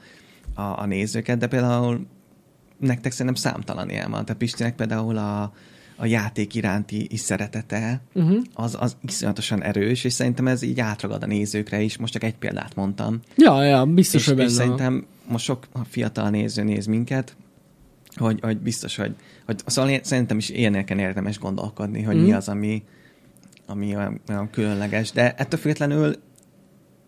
a, a nézőket, de például nektek szerintem számtalan ilyen van. Tehát Pistinek például a, a játék iránti is szeretete, uh-huh. az, az iszonyatosan erős, és szerintem ez így átragad a nézőkre is. Most csak egy példát mondtam. Ja, ja, biztos, és, hogy benne. És szerintem most sok fiatal néző néz minket, hogy, hogy biztos, hogy, hogy szóval szerintem is ilyeneken érdemes gondolkodni, hogy uh-huh. mi az, ami, ami olyan, olyan különleges. De ettől függetlenül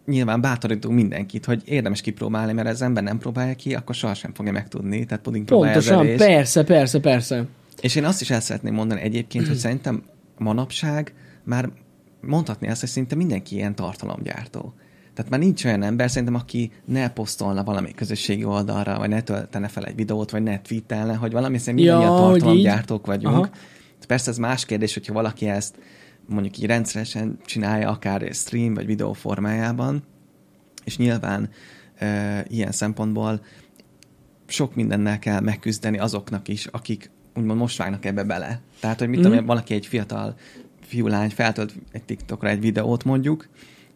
nyilván bátorítunk mindenkit, hogy érdemes kipróbálni, mert az ember nem próbálja ki, akkor sohasem fogja megtudni. Tehát puding Pontosan, persze, persze, persze. És én azt is el szeretném mondani egyébként, hogy szerintem manapság már mondhatni azt, hogy szinte mindenki ilyen tartalomgyártó. Tehát már nincs olyan ember, szerintem, aki ne posztolna valami közösségi oldalra, vagy ne töltene fel egy videót, vagy ne tweetelne, hogy valami szerint ja, mindannyian tartalomgyártók vagyunk. Aha. Persze ez más kérdés, hogyha valaki ezt mondjuk így rendszeresen csinálja, akár stream vagy videó formájában, és nyilván e, ilyen szempontból sok mindennel kell megküzdeni azoknak is, akik úgymond most vágnak ebbe bele. Tehát, hogy mit mm. tudom, valaki egy fiatal fiúlány feltölt egy TikTokra egy videót mondjuk,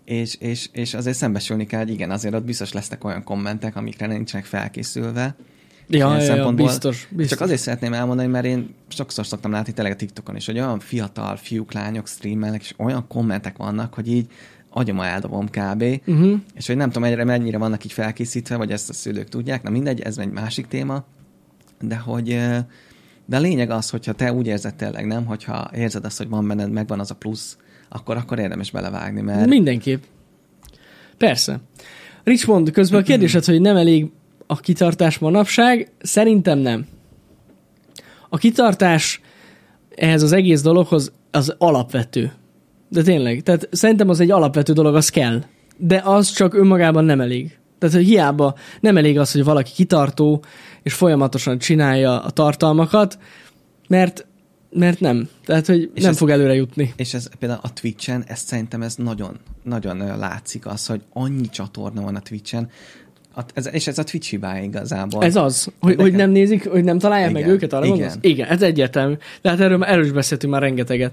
és, és, és azért szembesülni kell, hogy igen, azért ott biztos lesznek olyan kommentek, amikre nincsenek felkészülve. Ja, ja, ja biztos, biztos. Csak azért szeretném elmondani, mert én sokszor szoktam látni tényleg a TikTokon is, hogy olyan fiatal fiúk, lányok streamelnek, és olyan kommentek vannak, hogy így agyama eldobom kb. Uh-huh. És hogy nem tudom, egyre mennyire vannak így felkészítve, vagy ezt a szülők tudják, na mindegy, ez egy másik téma, de hogy de a lényeg az, hogyha te úgy érzed tényleg, nem, hogyha érzed azt, hogy van benned, megvan az a plusz, akkor, akkor érdemes belevágni, mert... Mindenképp. Persze. Richmond, közben a kérdésed, hogy nem elég a kitartás manapság, szerintem nem. A kitartás ehhez az egész dologhoz az alapvető. De tényleg, tehát szerintem az egy alapvető dolog, az kell. De az csak önmagában nem elég. Tehát, hogy hiába nem elég az, hogy valaki kitartó, és folyamatosan csinálja a tartalmakat, mert mert nem. Tehát, hogy és nem ez, fog előre jutni. És ez például a Twitch-en, ezt szerintem ez nagyon, nagyon látszik az, hogy annyi csatorna van a Twitch-en, a, ez, és ez a Twitch hibája igazából. Ez az, hogy, hogy nem nézik, hogy nem találják igen, meg őket, arra igen. gondolsz? Igen, ez egyértelmű. De hát erről, erről is beszéltünk már rengeteget.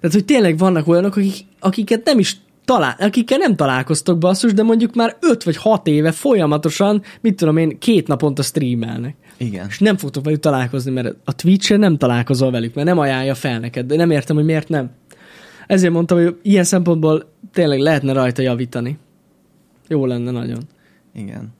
Tehát, hogy tényleg vannak olyanok, akik, akiket nem is talál, akikkel nem találkoztok basszus, de mondjuk már 5 vagy 6 éve folyamatosan, mit tudom én, két naponta streamelnek. Igen. És nem fogtok velük találkozni, mert a Twitch-en nem találkozol velük, mert nem ajánlja fel neked, de nem értem, hogy miért nem. Ezért mondtam, hogy ilyen szempontból tényleg lehetne rajta javítani. Jó lenne nagyon. Igen.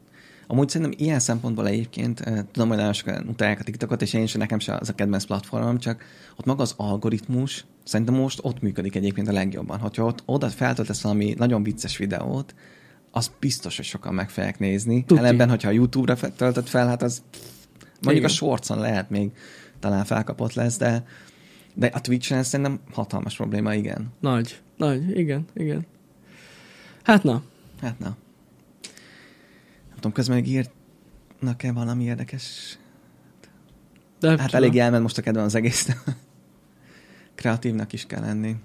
Amúgy szerintem ilyen szempontból egyébként, eh, tudom, hogy nagyon sokan utálják a TikTokot, és én sem, nekem sem az a kedvenc platformom, csak ott maga az algoritmus, szerintem most ott működik egyébként a legjobban. Hogyha ott oda feltöltesz valami nagyon vicces videót, az biztos, hogy sokan meg fogják nézni. Tuti. Ellenben, hogyha a YouTube-ra töltött fel, hát az mondjuk Igen. a shortson lehet még talán felkapott lesz, de, de a Twitch-en szerintem hatalmas probléma, igen. Nagy, nagy, igen, igen. Hát na. Hát na tudom, közben még írnak-e valami érdekes? De hát tudom. elég elment most a kedven az egész. Kreatívnak is kell lenni.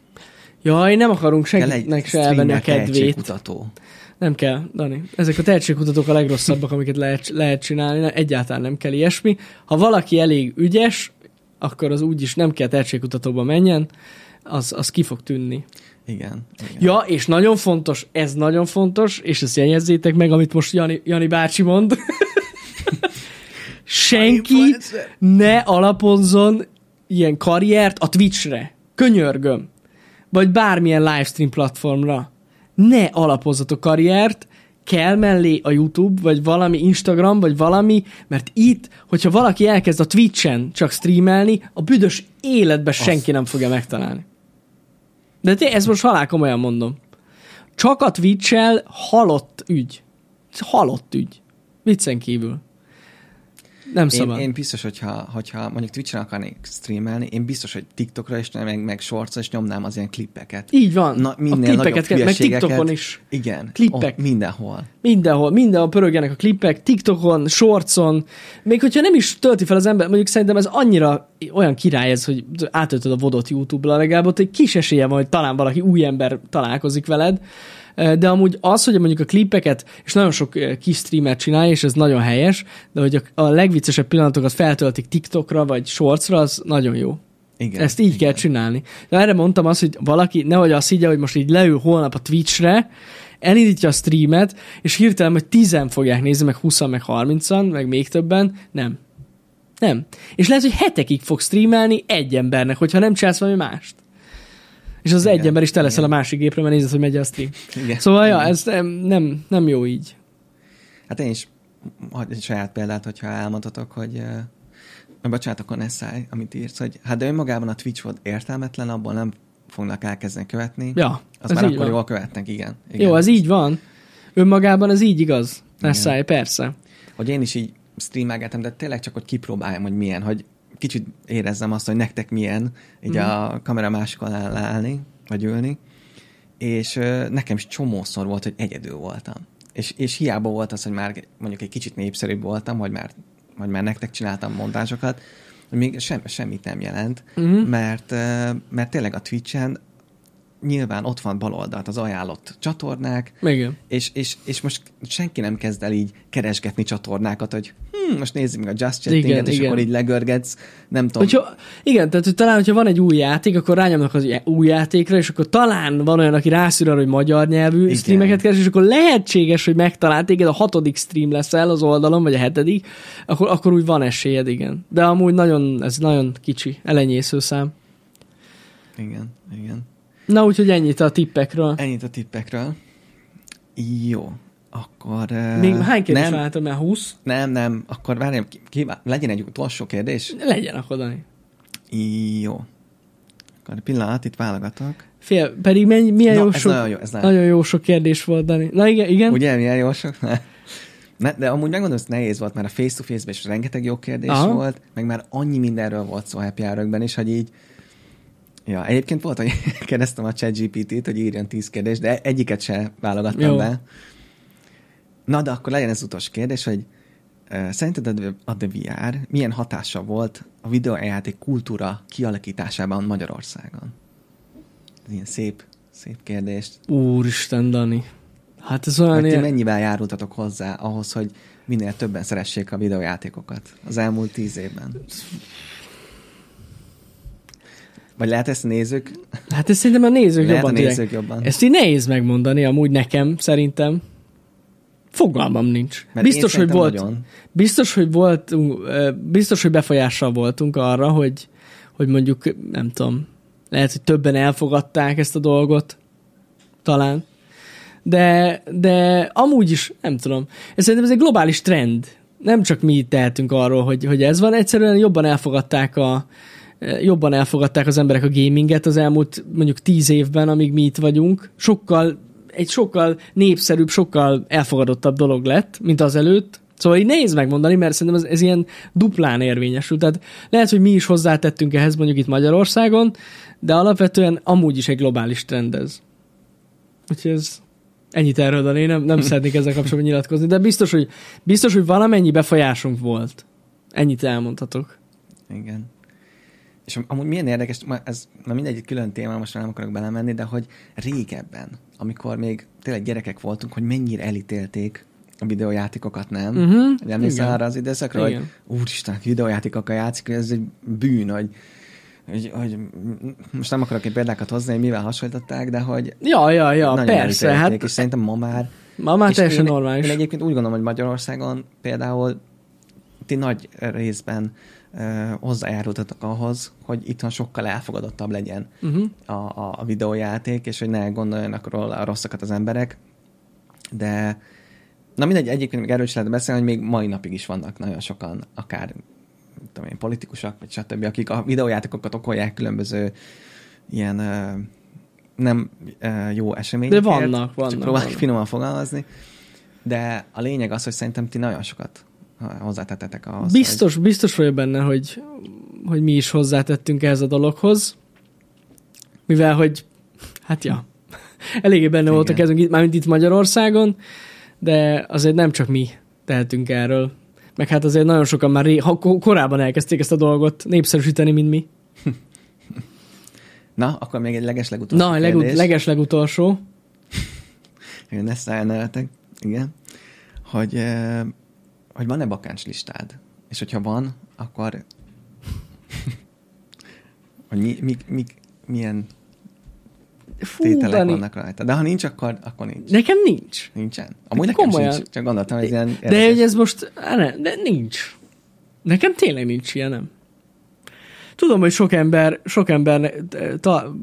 Jaj, nem akarunk senkinek se elvenni a kedvét. Kutató. Nem kell, Dani. Ezek a tehetségkutatók a legrosszabbak, amiket lehet, lehet csinálni. Egyáltalán nem kell ilyesmi. Ha valaki elég ügyes, akkor az úgyis nem kell tehetségkutatóba menjen, az, az ki fog tűnni. Igen, igen. Ja, és nagyon fontos, ez nagyon fontos, és ezt jegyezzétek meg, amit most Jani, Jani bácsi mond. Senki ne alapozzon ilyen karriert a Twitchre. Könyörgöm. Vagy bármilyen livestream platformra. Ne alapozzatok karriert, kell mellé a YouTube, vagy valami Instagram, vagy valami, mert itt, hogyha valaki elkezd a Twitch-en csak streamelni, a büdös életben senki nem fogja megtalálni. De te, ezt most halál komolyan mondom. Csak a twitch halott ügy. Halott ügy. Viccen kívül. Nem szabad. Én, én biztos, hogyha, hogyha mondjuk Twitch-en akarnék streamelni, én biztos, hogy TikTokra is, meg, meg shorts is nyomnám az ilyen klippeket. Így van. Na, minél a klippeket, kell, meg TikTokon is. Igen. Klippek. Oh, mindenhol. Mindenhol. Mindenhol pörögjenek a klippek, TikTokon, shortson. Még hogyha nem is tölti fel az ember, mondjuk szerintem ez annyira olyan király ez, hogy átöltöd a vodot YouTube-ra, legalább ott egy kis esélye van, hogy talán valaki új ember találkozik veled de amúgy az, hogy mondjuk a klippeket, és nagyon sok kis streamer csinálja, és ez nagyon helyes, de hogy a, legviccesebb pillanatokat feltöltik TikTokra, vagy Shortsra, az nagyon jó. Igen, Ezt így igen. kell csinálni. De erre mondtam azt, hogy valaki nehogy azt higgye, hogy most így leül holnap a Twitchre, elindítja a streamet, és hirtelen, hogy tizen fogják nézni, meg 20 meg 30-an, meg még többen. Nem. Nem. És lehet, hogy hetekig fog streamelni egy embernek, hogyha nem csinálsz valami mást. És az igen, egy ember is te leszel a másik gépre, mert nézed, hogy megy a stream. Igen, szóval, igen. ja, ez nem, nem jó így. Hát én is egy saját példát, hogyha elmondhatok, hogy uh, bocsánat, akkor ne szállj, amit írsz, hogy hát de önmagában a Twitch volt értelmetlen, abból nem fognak elkezdeni követni. Ja, az már akkor van. jól követnek, igen, igen. Jó, az így van. Önmagában az így igaz. Ne szállj, persze. Hogy én is így streamelgetem, de tényleg csak, hogy kipróbáljam, hogy milyen, hogy kicsit érezzem azt, hogy nektek milyen így mm. a kamera másik alá állni, vagy ülni, és nekem is csomószor volt, hogy egyedül voltam. És, és hiába volt az, hogy már mondjuk egy kicsit népszerűbb voltam, vagy már, vagy már nektek csináltam mondásokat, hogy még sem, semmit nem jelent, mm. mert, mert tényleg a Twitch-en nyilván ott van bal oldalt az ajánlott csatornák, Igen. És, és, és most senki nem kezd el így keresgetni csatornákat, hogy hm, most nézzük meg a Just Chattinget, és igen. akkor így legörgetsz, nem tudom. Hogyha, igen, tehát hogy talán, hogyha van egy új játék, akkor rányomnak az új játékra, és akkor talán van olyan, aki rászűr arra, hogy magyar nyelvű igen. streameket keres, és akkor lehetséges, hogy megtalál téged, a hatodik stream lesz el az oldalon, vagy a hetedik, akkor, akkor úgy van esélyed, igen. De amúgy nagyon, ez nagyon kicsi, elenyésző szám. Igen, igen. Na, úgyhogy ennyit a tippekről. Ennyit a tippekről. Jó. Akkor... Még hány kérdés váltam el? 20? Nem, nem. Akkor várjam, ki, ki, legyen egy utolsó kérdés? Legyen akkor, Dani. Jó. Akkor pillanat, itt válogatok. Fél, pedig mennyi, milyen Na, jó ez sok, nagyon jó, ez nagyon, nagyon jó sok kérdés volt, Dani. Na igen, igen. Ugye, milyen jó sok? Ne, de amúgy megmondom, hogy nehéz volt, mert a face-to-face-ben is rengeteg jó kérdés Aha. volt, meg már annyi mindenről volt szó happy is, hogy így Ja, egyébként volt, hogy kérdeztem a ChatGPT-t, hogy írjon tíz kérdést, de egyiket se válogattam Jó. be. Na, de akkor legyen ez utolsó kérdés, hogy uh, szerinted a The VR milyen hatása volt a videójáték kultúra kialakításában Magyarországon? Ez ilyen szép, szép kérdés. Úristen, Dani. Hát ez olyan... Ilyen... mennyivel járultatok hozzá ahhoz, hogy minél többen szeressék a videójátékokat az elmúlt tíz évben? Vagy lehet ezt nézők? Hát ezt szerintem a nézők lehet jobban. A nézők jobban. Ezt így nehéz megmondani, amúgy nekem, szerintem. Fogalmam nincs. Mert biztos, hogy volt, nagyon. biztos, hogy volt, biztos, hogy befolyással voltunk arra, hogy, hogy mondjuk, nem tudom, lehet, hogy többen elfogadták ezt a dolgot, talán. De, de amúgy is, nem tudom. Ez szerintem ez egy globális trend. Nem csak mi tehetünk arról, hogy, hogy ez van, egyszerűen jobban elfogadták a, jobban elfogadták az emberek a gaminget az elmúlt mondjuk tíz évben, amíg mi itt vagyunk. Sokkal, egy sokkal népszerűbb, sokkal elfogadottabb dolog lett, mint az előtt. Szóval így nehéz megmondani, mert szerintem ez, ez ilyen duplán érvényesül. Tehát lehet, hogy mi is hozzátettünk ehhez mondjuk itt Magyarországon, de alapvetően amúgy is egy globális trend ez. Úgyhogy ez ennyit erről, én nem, nem szeretnék ezzel kapcsolatban nyilatkozni, de biztos, hogy, biztos, hogy valamennyi befolyásunk volt. Ennyit elmondhatok. Igen. És amúgy milyen érdekes, ez már mindegy külön téma, most már nem akarok belemenni, de hogy régebben, amikor még tényleg gyerekek voltunk, hogy mennyire elítélték a videójátékokat, nem? Uh-huh. Hogy emlékszel arra az időszakra, hogy úristen, videójátékokkal játszik, ez egy bűn, hogy, hogy, hogy most nem akarok egy példákat hozni, hogy mivel hasonlították, de hogy ja, ja, ja, persze. Hát, és szerintem ma már Ma már teljesen én, normális. Én egyébként úgy gondolom, hogy Magyarországon például ti nagy részben hozzájárultatok ahhoz, hogy itthon sokkal elfogadottabb legyen uh-huh. a, a, a videójáték, és hogy ne gondoljanak róla a rosszakat az emberek, de Na mindegy, egyébként még erről is lehet beszélni, hogy még mai napig is vannak nagyon sokan, akár tudom én, politikusok, vagy stb., akik a videójátékokat okolják különböző ilyen nem jó eseményekért. De vannak, vannak. Csak próbálok finoman fogalmazni. De a lényeg az, hogy szerintem ti nagyon sokat hozzátettetek ahhoz. Biztos, hogy... biztos vagyok benne, hogy, hogy mi is hozzátettünk ehhez a dologhoz. Mivel, hogy hát ja, eléggé benne Igen. voltak itt, mármint itt Magyarországon, de azért nem csak mi tehetünk erről. Meg hát azért nagyon sokan már ré, ha, korábban elkezdték ezt a dolgot népszerűsíteni, mint mi. Na, akkor még egy legeslegutolsó Na, legut- legeslegutolsó. Igen, ezt elnevetek. Igen. Hogy, eh, hogy van-e bakáns listád? És hogyha van, akkor hogy mi, mi, mi, milyen Fú, tételek Dani. vannak rajta. De ha nincs, akkor, akkor nincs. Nekem nincs. Nincsen? Amúgy nekem Komolyan. sincs, csak gondoltam, hogy ilyen érdekes. De hogy ez most, ne, de nincs. Nekem tényleg nincs ilyen, nem. Tudom, hogy sok ember, sok ember, ta,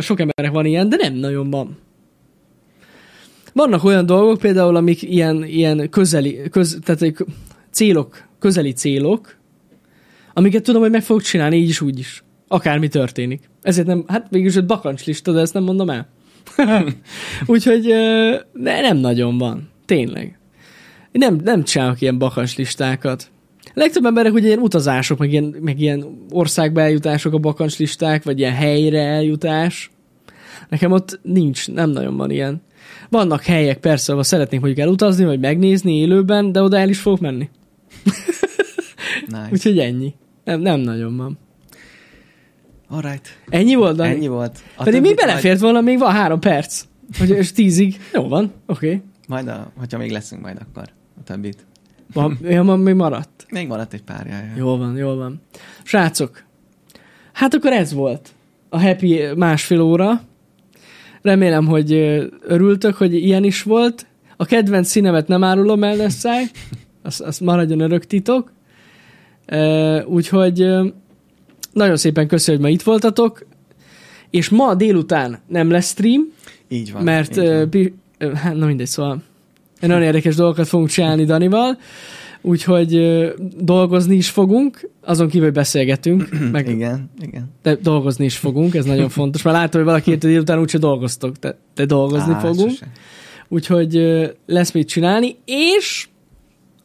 sok embernek van ilyen, de nem nagyon van. Vannak olyan dolgok például, amik ilyen, ilyen közeli, köz, tehát célok, közeli célok, amiket tudom, hogy meg fogok csinálni így is, úgy is. Akármi történik. Ezért nem, hát végülis egy bakancslista, de ezt nem mondom el. Úgyhogy de nem nagyon van. Tényleg. Nem, nem csinálok ilyen bakancslistákat. A legtöbb emberek ugye ilyen utazások, meg ilyen, meg ilyen országba eljutások a bakancslisták, vagy ilyen helyre eljutás. Nekem ott nincs, nem nagyon van ilyen. Vannak helyek persze, ahol szeretnék mondjuk elutazni, vagy megnézni élőben, de oda el is fogok menni. nice. Úgyhogy ennyi. Nem, nem nagyon van. Alright. Ennyi volt, Dani? Ennyi volt. A Pedig még belefért volna, még van három perc. Hogy, és tízig. Jó van, oké. Okay. Majd, a, hogyha még leszünk majd akkor a többit. Van, ja, van, még maradt? Még maradt egy pár jaj. Jó van, jó van. Srácok, hát akkor ez volt a happy másfél óra. Remélem, hogy örültök, hogy ilyen is volt. A kedvenc színemet nem árulom el, Lesszáj. Az, az maradjon örök titok. Úgyhogy nagyon szépen köszönöm, hogy ma itt voltatok. És ma délután nem lesz stream. Így van. Mert, így van. hát na mindegy, szóval nagyon érdekes dolgokat fogunk csinálni Danival. Úgyhogy dolgozni is fogunk, azon kívül, hogy beszélgetünk. Meg, igen, igen. De dolgozni is fogunk, ez nagyon fontos. Mert látom, hogy valaki érte délután úgyse dolgoztok, de, de dolgozni Á, fogunk. Sose. Úgyhogy lesz mit csinálni, és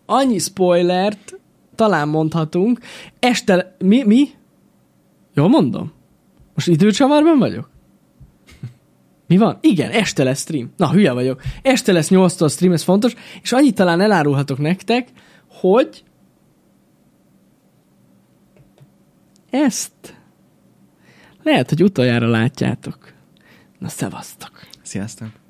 annyi spoilert talán mondhatunk. Este, mi? mi? Jól mondom? Most időcsavarban vagyok? Mi van? Igen, este lesz stream. Na, hülye vagyok. Este lesz 8 stream, ez fontos, és annyit talán elárulhatok nektek, hogy ezt lehet, hogy utoljára látjátok. Na, szevasztok! Sziasztok!